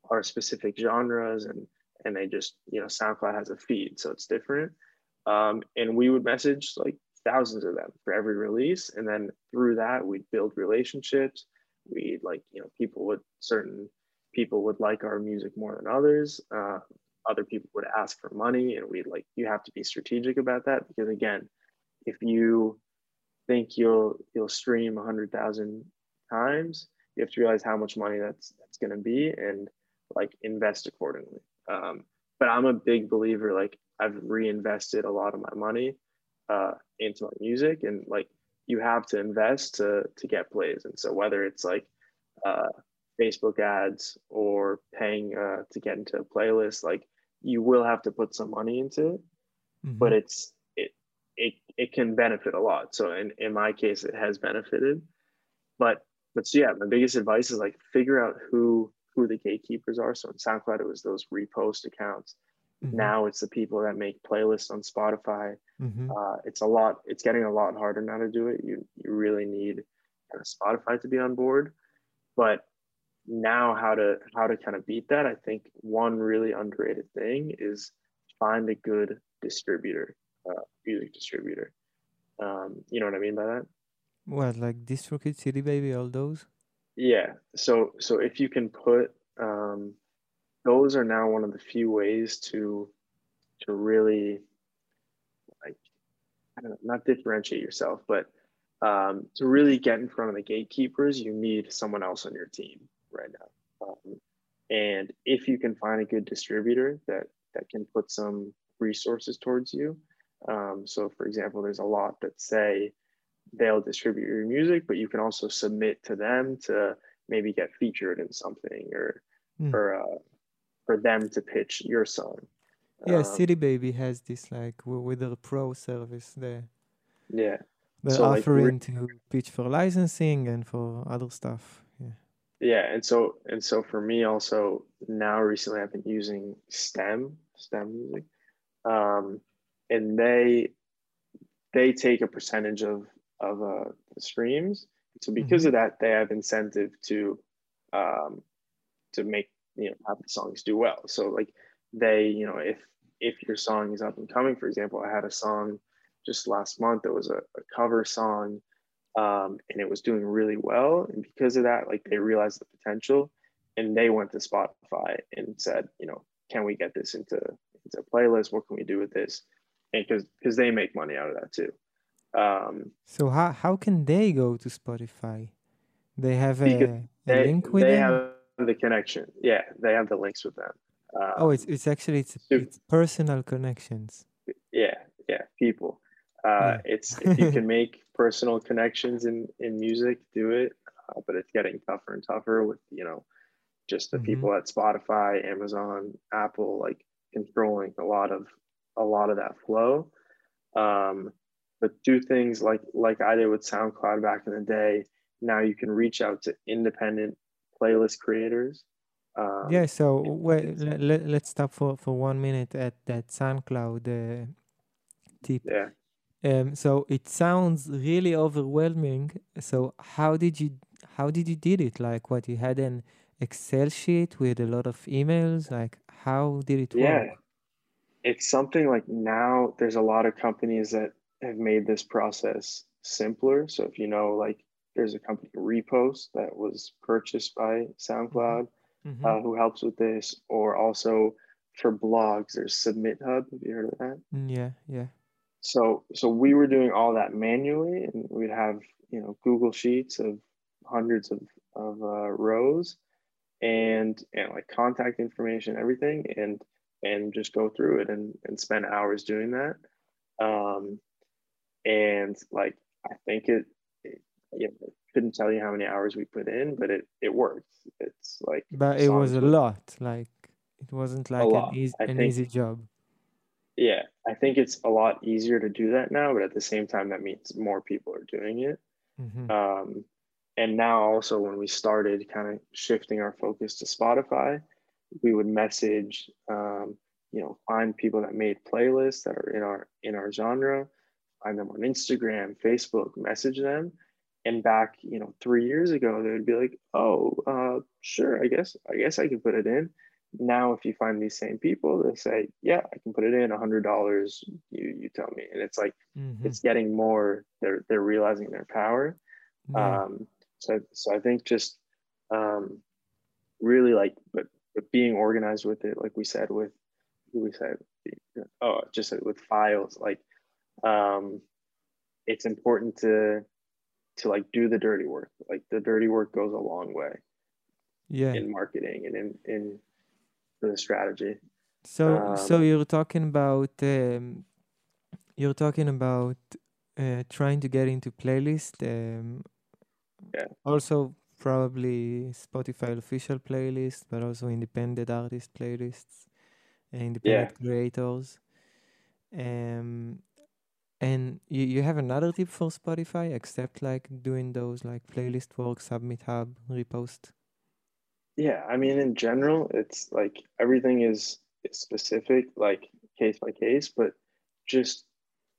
are specific genres and and they just, you know, SoundCloud has a feed, so it's different. Um, and we would message like thousands of them for every release. And then through that, we'd build relationships. We'd like, you know, people would certain people would like our music more than others. Uh, other people would ask for money and we'd like you have to be strategic about that because again if you think you'll you'll stream 100000 times you have to realize how much money that's that's going to be and like invest accordingly um, but i'm a big believer like i've reinvested a lot of my money uh, into my music and like you have to invest to to get plays and so whether it's like uh, facebook ads or paying uh, to get into a playlist like you will have to put some money into it, mm-hmm. but it's it it it can benefit a lot. So in in my case, it has benefited, but but so yeah, my biggest advice is like figure out who who the gatekeepers are. So in SoundCloud, it was those repost accounts. Mm-hmm. Now it's the people that make playlists on Spotify. Mm-hmm. Uh, it's a lot. It's getting a lot harder now to do it. You you really need kind of Spotify to be on board, but now how to how to kind of beat that i think one really underrated thing is find a good distributor uh, music distributor um, you know what i mean by that what like distrokid CD Baby all those yeah so so if you can put um, those are now one of the few ways to to really like I don't know, not differentiate yourself but um, to really get in front of the gatekeepers you need someone else on your team right now. Um, and if you can find a good distributor that that can put some resources towards you, um, so for example, there's a lot that say they'll distribute your music, but you can also submit to them to maybe get featured in something or Mm. for uh, for them to pitch your song. Yeah, Um, CD Baby has this like with their pro service. They yeah, they're So, like, offering to pitch for licensing and for other stuff. Yeah. yeah, and so and so for me also now recently I've been using STEM STEM music, um, and they they take a percentage of of uh, the streams. So because of that, they have incentive to um, to make you know have the songs do well. So like they you know if if your song is up and coming, for example, I had a song just last month. It was a, a cover song, um, and it was doing really well. And because of that, like they realized the potential, and they went to Spotify and said, you know, can we get this into into a playlist? What can we do with this? And because because they make money out of that too. Um, So how how can they go to Spotify? They have a, Because a link with they them. have the connection. Yeah, they have the links with them. Um, oh, it's it's actually it's it's personal connections. yeah yeah people uh it's if you can make personal connections in in music do it uh, but it's getting tougher and tougher with you know just the Mhm. people at spotify amazon apple like controlling a lot of a lot of that flow um but do things like like i did with soundcloud back in the day now you can reach out to independent playlist creators um, Yeah, so wait, let, let, let's stop for, for one minute at that SoundCloud uh, tip. yeah Um, so it sounds really overwhelming. So how did you how did you did it? Like what you had an Excel sheet with a lot of emails? Like how did it work? Yeah. work? it's something like now there's a lot of companies that have made this process simpler. So if you know, like there's a company Repost that was purchased by SoundCloud Mhm. uh, who helps with this, or also for blogs there's Submit Hub. Have you heard of that? Mm, yeah, yeah. So so we were doing all that manually, and we'd have you know Google Sheets of hundreds of of uh, rows, and and like contact information, everything, and and just go through it and and spend hours doing that. Um, and like I think it, it you know, couldn't tell you how many hours we put in, but it it worked. It's like But it was a lot. Like it wasn't like an, easy, an think. easy job. yeah, I think it's a lot easier to do that now, but at the same time, that means more people are doing it. hmm Um, and now also when we started kind of shifting our focus to Spotify, we would message, um, you know, find people that made playlists that are in our in our genre, find them on Instagram, Facebook, message them. And back, you know, three years ago, they would be like, "Oh, uh, sure, I guess, I guess I can put it in." Now, if you find these same people, they say, "Yeah, I can put it in. A hundred dollars. You you tell me." And it's like hmm it's getting more. They're they're realizing their power. Yeah. Um, so, so I think just um, really like, but, but being organized with it, like we said, with we said, oh, just with files, like um, it's important to to like do the dirty work. Like the dirty work goes a long way yeah. in marketing and in in the strategy. So, so Um, you're talking about um, you're talking about uh, trying to get into playlist. Um, Yeah. Also, probably Spotify official playlist, but also independent artist playlists, and independent creators. Um, and you, you have another tip for Spotify except like doing those like playlist work, Submit Hub, repost. Yeah, I mean, in general, it's like everything is specific, like case by case, but just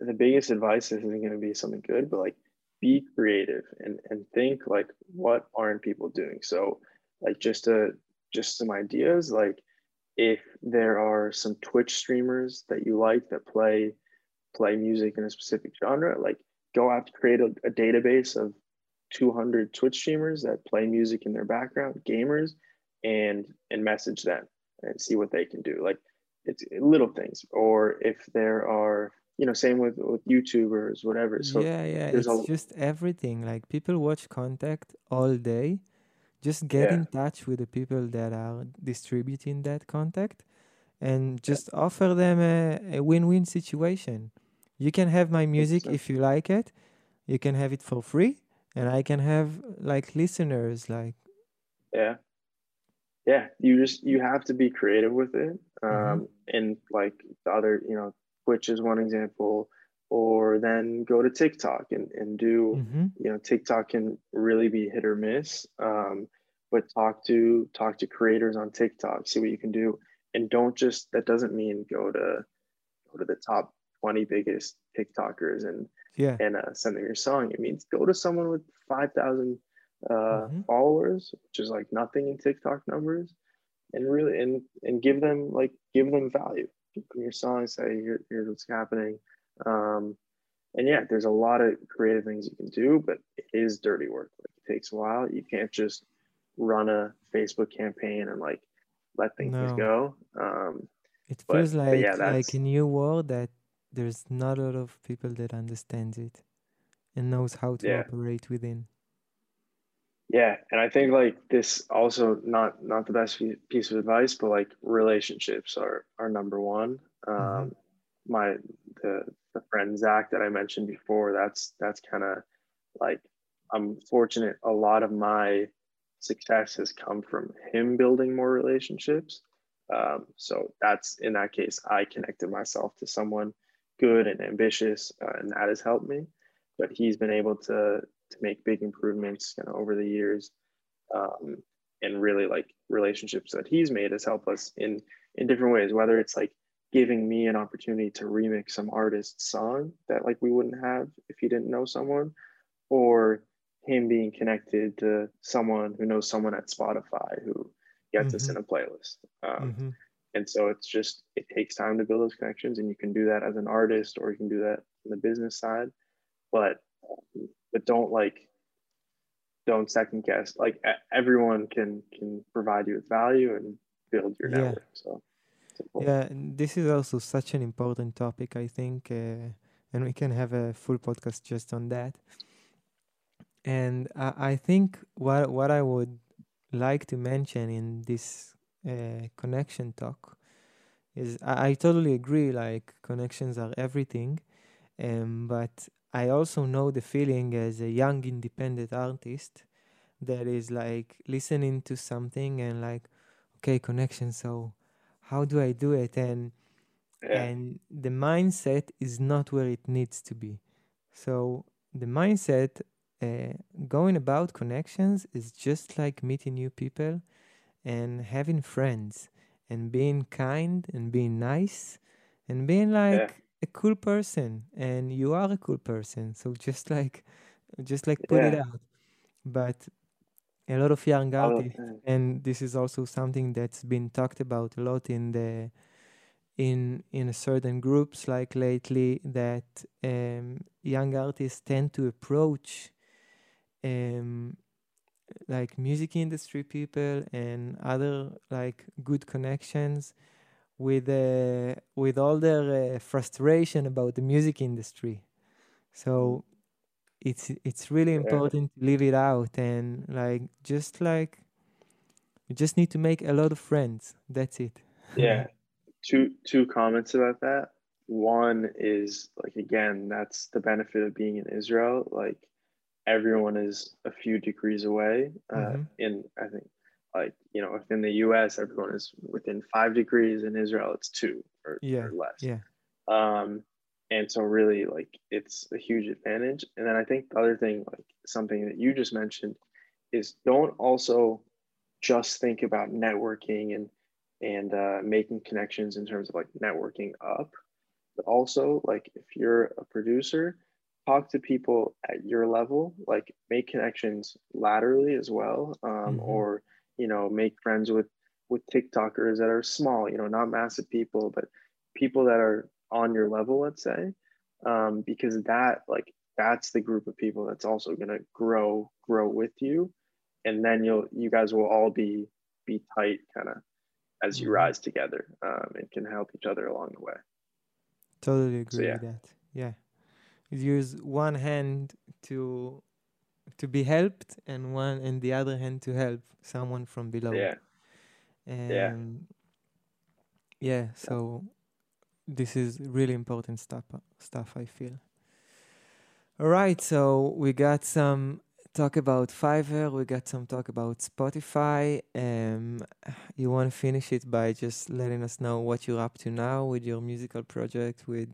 the biggest advice isn't going to be something good, but like be creative and and think like what aren't people doing? So like just a just some ideas, like if there are some Twitch streamers that you like that play play music in a specific genre, like go out to create a, a database of 200 Twitch streamers that play music in their background, gamers, and and message them and see what they can do. Like it's little things. Or if there are, you know, same with with YouTubers, whatever. So yeah, yeah, it's a- just everything. Like people watch contact all day. Just get Yeah. in touch with the people that are distributing that contact and just offer them a, a win-win situation. You can have my music 100%. if you like it, you can have it for free and i can have like listeners like yeah yeah you just you have to be creative with it um mm-hmm. and like the other you know twitch is one example or then go to tiktok and, and do mm-hmm. you know tiktok can really be hit or miss um but talk to talk to creators on tiktok see what you can do and don't just that doesn't mean go to go to the top 20 biggest tiktokers and yeah. and uh, send them your song it means go to someone with 5000 uh, mm-hmm. followers which is like nothing in tiktok numbers and really and and give them like give them value. Give them your song say Here, here's what's happening. Um and yeah there's a lot of creative things you can do but it is dirty work. Like it takes a while. You can't just run a facebook campaign and like let things No. go. Um it But- feels like yeah, like a new world that there's not a lot of people that understands it and knows how to Yeah. operate within Yeah, and I think like this also not not the best piece of advice, but like relationships are are number one. Um, Mhm. My the the friend Zach that I mentioned before, that's that's kind of like I'm fortunate. A lot of my success has come from him building more relationships. Um, so that's in that case, I connected myself to someone good and ambitious, uh, and that has helped me. But he's been able to to make big improvements kind of over the years um, and really like relationships that he's made has helped us in in different ways whether it's like giving me an opportunity to remix some artist's song that like we wouldn't have if he didn't know someone or him being connected to someone who knows someone at spotify who gets us Mhm. in a playlist um, hmm and so it's just it takes time to build those connections and you can do that as an artist or you can do that on the business side but but don't like don't second guess like everyone can can provide you with value and build your Yeah. network so. Yeah, and this is also such an important topic, I think, uh, and we can have a full podcast just on that. And I, I think what what I would like to mention in this uh, connection talk is I, I totally agree. Like connections are everything, um, but I also know the feeling as a young independent artist that is like listening to something and like, okay, connection. So how do I do it? And yeah and the mindset is not where it needs to be. So the mindset uh, going about connections is just like meeting new people and having friends and being kind and being nice and being like a cool person. And you are a cool person so just like just like put it out. But a lot of young artists and this is also something that's been talked about a lot in the in in certain groups like lately that um, young artists tend to approach um, like music industry people and other like good connections with uh, with all their uh, frustration about the music industry. So it's it's really Yeah. important to leave it out and like just like you just need to make a lot of friends. That's it. Yeah. Two two comments about that. One is like again that's the benefit of being in israel. Like everyone is a few degrees away uh, Mhm. in i think like you know if in the us everyone is within five degrees in israel it's two or, Yeah, or less. yeah. Um and so really like it's a huge advantage. And then i think the other thing like something that you just mentioned is don't also just think about networking and and uh, making connections in terms of like networking up but also like if you're a producer talk to people at your level like make connections laterally as well um, Mhm. or you know make friends with with tiktokers that are small you know not massive people but people that are on your level let's say um, because that like that's the group of people that's also going to grow grow with you and then you'll you guys will all be be tight kind of as you Mhm. rise together um, and can help each other along the way totally agree yeah. with that yeah use one hand to to be helped and one and the other hand to help someone from below yeah Yeah. yeah so this is really important stuff stuff i feel All right, so we got some talk about Fiverr, we got some talk about Spotify. Um, you want to finish it by just letting us know what you're up to now with your musical project, with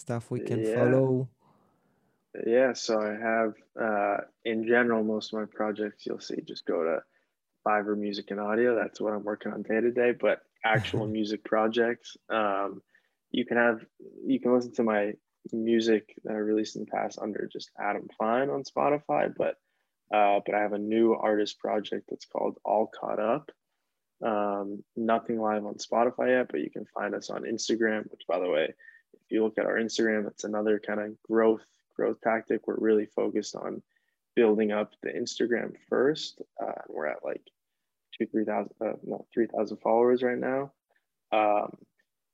stuff we can Yeah. follow. Yeah, so I have, uh, in general, most of my projects you'll see just go to Fiverr Music and Audio. That's what I'm working on day to day. But actual music projects, um, you can have, you can listen to my music that I released in the past under just Adam Fine on Spotify. But, uh, but I have a new artist project that's called All Caught Up. Um, nothing live on Spotify yet, but you can find us on Instagram. Which, by the way, if you look at our Instagram, it's another kind of growth growth tactic. We're really focused on building up the Instagram first. Uh, we're at like two, three thousand, uh, no, three thousand followers right now, um,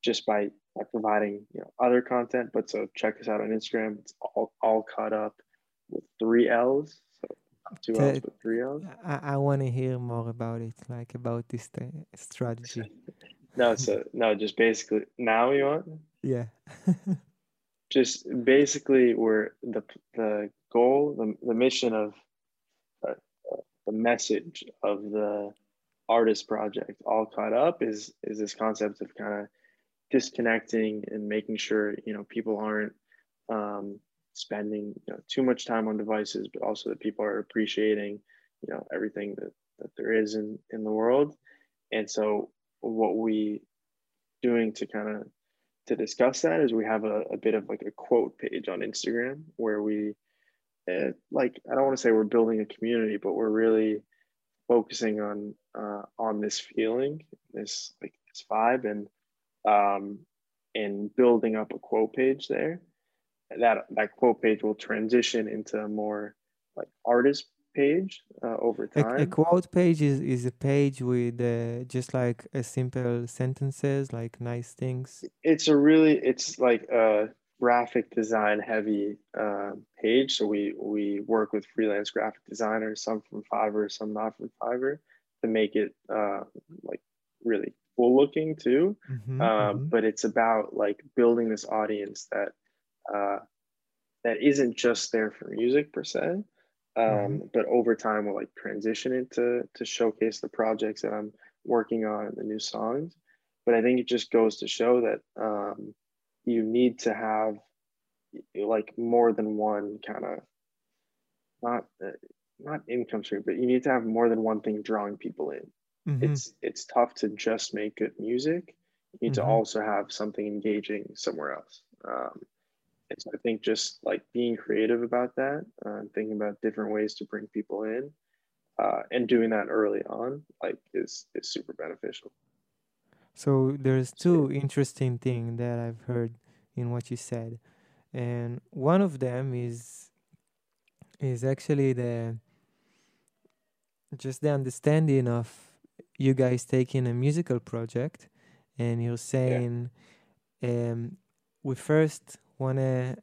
just by, by providing you know other content. But so check us out on Instagram. It's all all caught up with three L's. So two L's, but three L's. I, I want to hear more about it, like about this uh, strategy. No, so no, just basically now you want. Yeah. just basically we're the the goal the, the mission of uh, the message of the artist project all caught up is is this concept of kind of disconnecting and making sure you know people aren't um, spending you know too much time on devices but also that people are appreciating you know everything that that there is in in the world and so what we doing to kind of to discuss that is we have a, a bit of like a quote page on Instagram where we uh, like I don't want to say we're building a community, but we're really focusing on uh, on this feeling, this like this vibe, and um, and building up a quote page there. That that quote page will transition into a more like artist page uh, over A, time. a quote page is, is a page with uh, just like a simple sentences, like nice things. it's a really it's like a graphic design heavy uh, page so we we work with freelance graphic designers some from fiverr some not from fiverr to make it uh, like really cool looking too Mhm, um, mhm. but it's about like building this audience that uh, that isn't just there for music per se um, Mhm. but over time we'll like transition into to showcase the projects that i'm working on and the new songs but i think it just goes to show that um, you need to have like more than one kind of not uh, not income stream but you need to have more than one thing drawing people in Mhm. it's it's tough to just make good music you need Mhm. to also have something engaging somewhere else um, and so i think just like being creative about that uh, and thinking about different ways to bring people in uh, and doing that early on like is is super beneficial. So there's two interesting things that I've heard in what you said, and one of them is is actually the just the understanding of you guys taking a musical project, and you're saying, um, we first wanna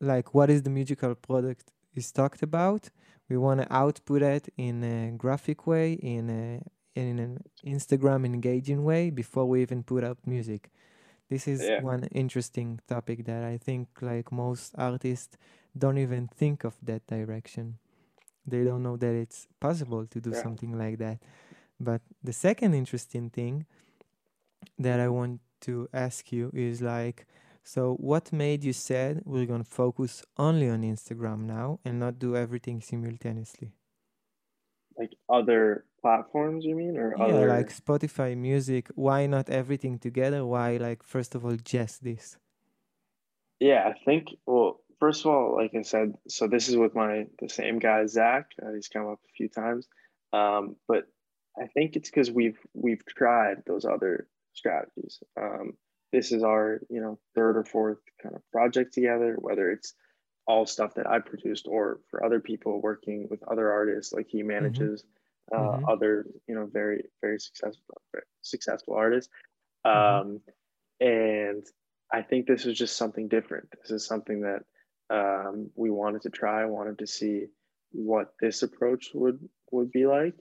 like what is the musical product is talked about. We want to output it in a graphic way, in a in an Instagram engaging way before we even put out music. This is Yeah. one interesting topic that I think like most artists don't even think of that direction. They don't know that it's possible to do Yeah. something like that. But the second interesting thing that I want to ask you is like, so what made you said we're gonna focus only on Instagram now and not do everything simultaneously? like other platforms you mean or Yeah, other like Spotify music. Why not everything together? Why like first of all just this? Yeah, I think. Well, first of all, like I said, so this is with my the same guy Zach. Uh, he's come up a few times, um, but I think it's because we've we've tried those other strategies. Um, this is our you know third or fourth kind of project together, whether it's all stuff that I produced or for other people working with other artists. Like he manages uh, Mhm. other you know very very successful very successful artists, Mhm. um, and I think this is just something different. This is something that um, we wanted to try. Wanted to see what this approach would would be like.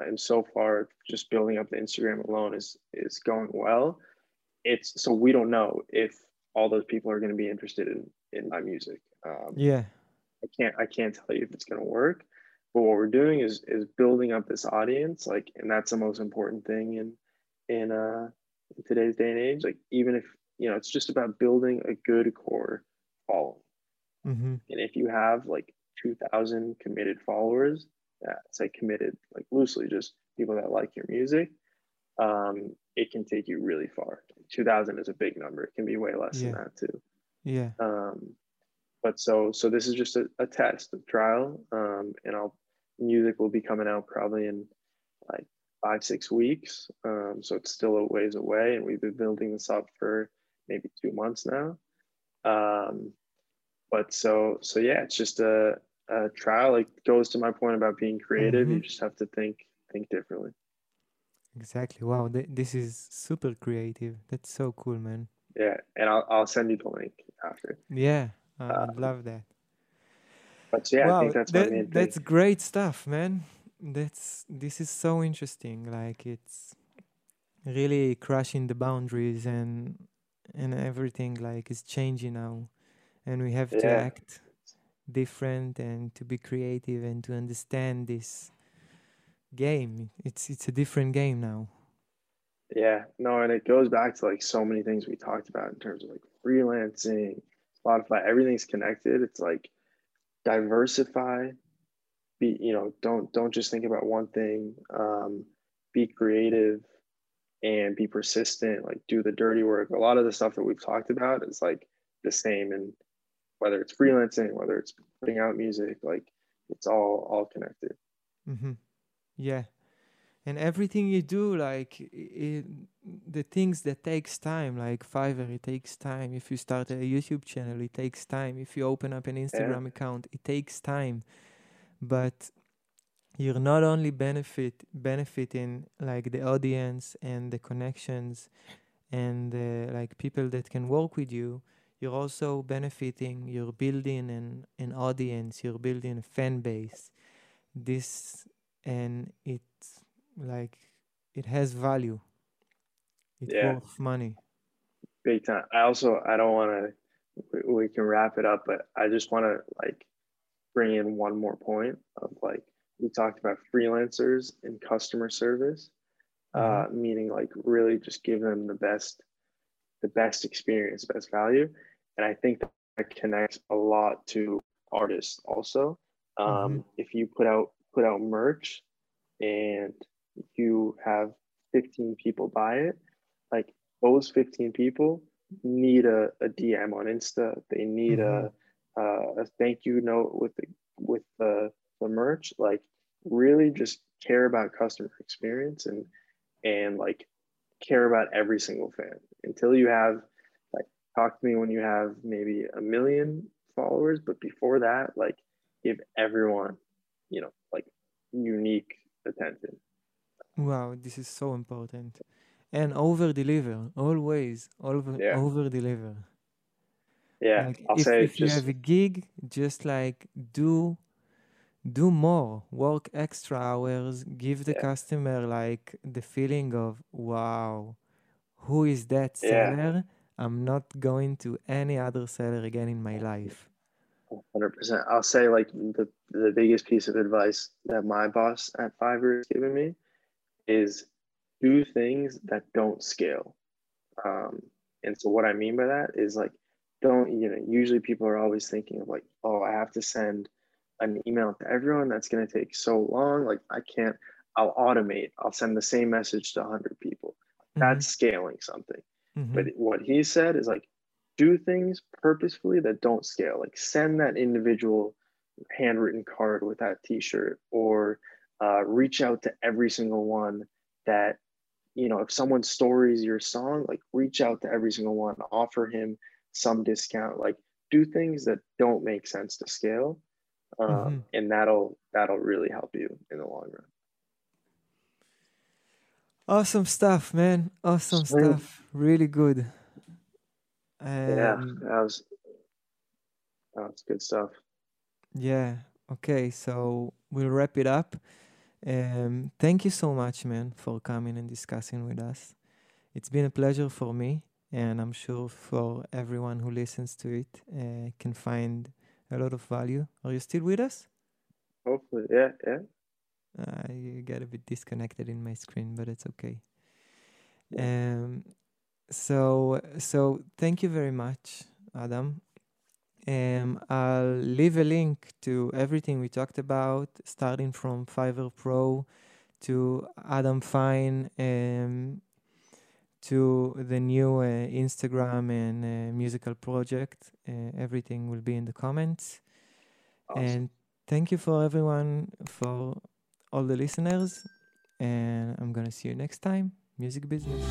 And so far, just building up the Instagram alone is is going well. It's so we don't know if all those people are going to be interested in in my music. Um, yeah. I can't I can't tell you if it's going to work, but what we're doing is is building up this audience, like, and that's the most important thing in in uh in today's day and age. Like, even if you know, it's just about building a good core following. Mm-hmm. And if you have like two thousand committed followers, yeah, say committed like loosely, just people that like your music, um, it can take you really far. Two thousand is a big number. It can be way less Yeah. than that too. Yeah. Um, but so so this is just a, a test, a trial, um, and I'll music will be coming out probably in like five six weeks. Um, so it's still a ways away, and we've been building this up for maybe two months now. Um, but so so yeah, it's just a, a trial. It goes to my point about being creative. You Mhm. just have to think think differently. Exactly. Wow. Th- this is super creative. That's so cool, man. Yeah, and I'll I'll send you the link after. Yeah. Uh, I'd Um, love that. But yeah, I think that's that- that's great stuff, man. That's this is so interesting. Like it's really crushing the boundaries and and everything like is changing now and we have to act different and to be creative and to understand this game it's it's a different game now Yeah, no, and it goes back to like so many things we talked about in terms of like freelancing, Spotify, everything's connected. It's like diversify, be you know, don't don't just think about one thing. Um, be creative and be persistent, like do the dirty work. A lot of the stuff that we've talked about is like the same and whether it's freelancing, whether it's putting out music, like it's all all connected. hmm yeah. And everything you do like i i the things that takes time like fiverr it takes time. If you start a youtube channel it takes time. If you open up an instagram account it takes time. But you're not only benefit benefiting like the audience and the connections and uh, like people that can work with you you're also benefiting you're building an, an audience you're building a fan base. This and it's like it has value it's Yeah. worth money big time. I also I don't want to. We, we can wrap it up, but I just want to like bring in one more point of like we talked about freelancers and customer service, uh, meaning like really just give them the best, the best experience, best value, and I think that connects a lot to artists also. Um, If you put out put out merch and you have 15 people buy it, like those 15 people need a, a DM on Insta. They need a, uh, a thank you note with the with the, the merch. Like really just care about customer experience and and like care about every single fan until you have like talk to me when you have maybe a million followers but before that like give everyone you know like unique attention wow this is so important and over deliver always over Yeah. over deliver yeah like i'll if, say if you have a gig just like do do more work extra hours give the Yeah. customer like the feeling of wow who is that Yeah. seller i'm not going to any other seller again in my life 100% i'll say like the, the biggest piece of advice that my boss at fiverr has given me is do things that don't scale. Um, and so what i mean by that is like don't you know usually people are always thinking of like oh i have to send an email to everyone. That's going to take so long. Like i can't i'll automate. I'll send the same message to 100 people. That's scaling something. Mhm. but what he said is like do things purposefully that don't scale. Like send that individual handwritten card with that t-shirt or uh, reach out to every single one that you know if someone stories your song like reach out to every single one offer him some discount. Like do things that don't make sense to scale um, Mhm. and that'll that'll really help you in the long run. Awesome stuff man. Awesome stuff. Really good yeah um, that was that was good stuff Yeah. Okay. So we'll wrap it up. Um, thank you so much, man, for coming and discussing with us. It's been a pleasure for me, and I'm sure for everyone who listens to it uh, can find a lot of value. Are you still with us? Hopefully, yeah, yeah. I get a bit disconnected in my screen, but it's okay. Yeah. Um, so so thank you very much, Adam. Um, I'll leave a link to everything we talked about, starting from Fiverr Pro to Adam Fine, um, to the new uh, Instagram and uh, musical project. Uh, everything will be in the comments. Awesome. And thank you for everyone, for all the listeners. And I'm going to see you next time. Music business.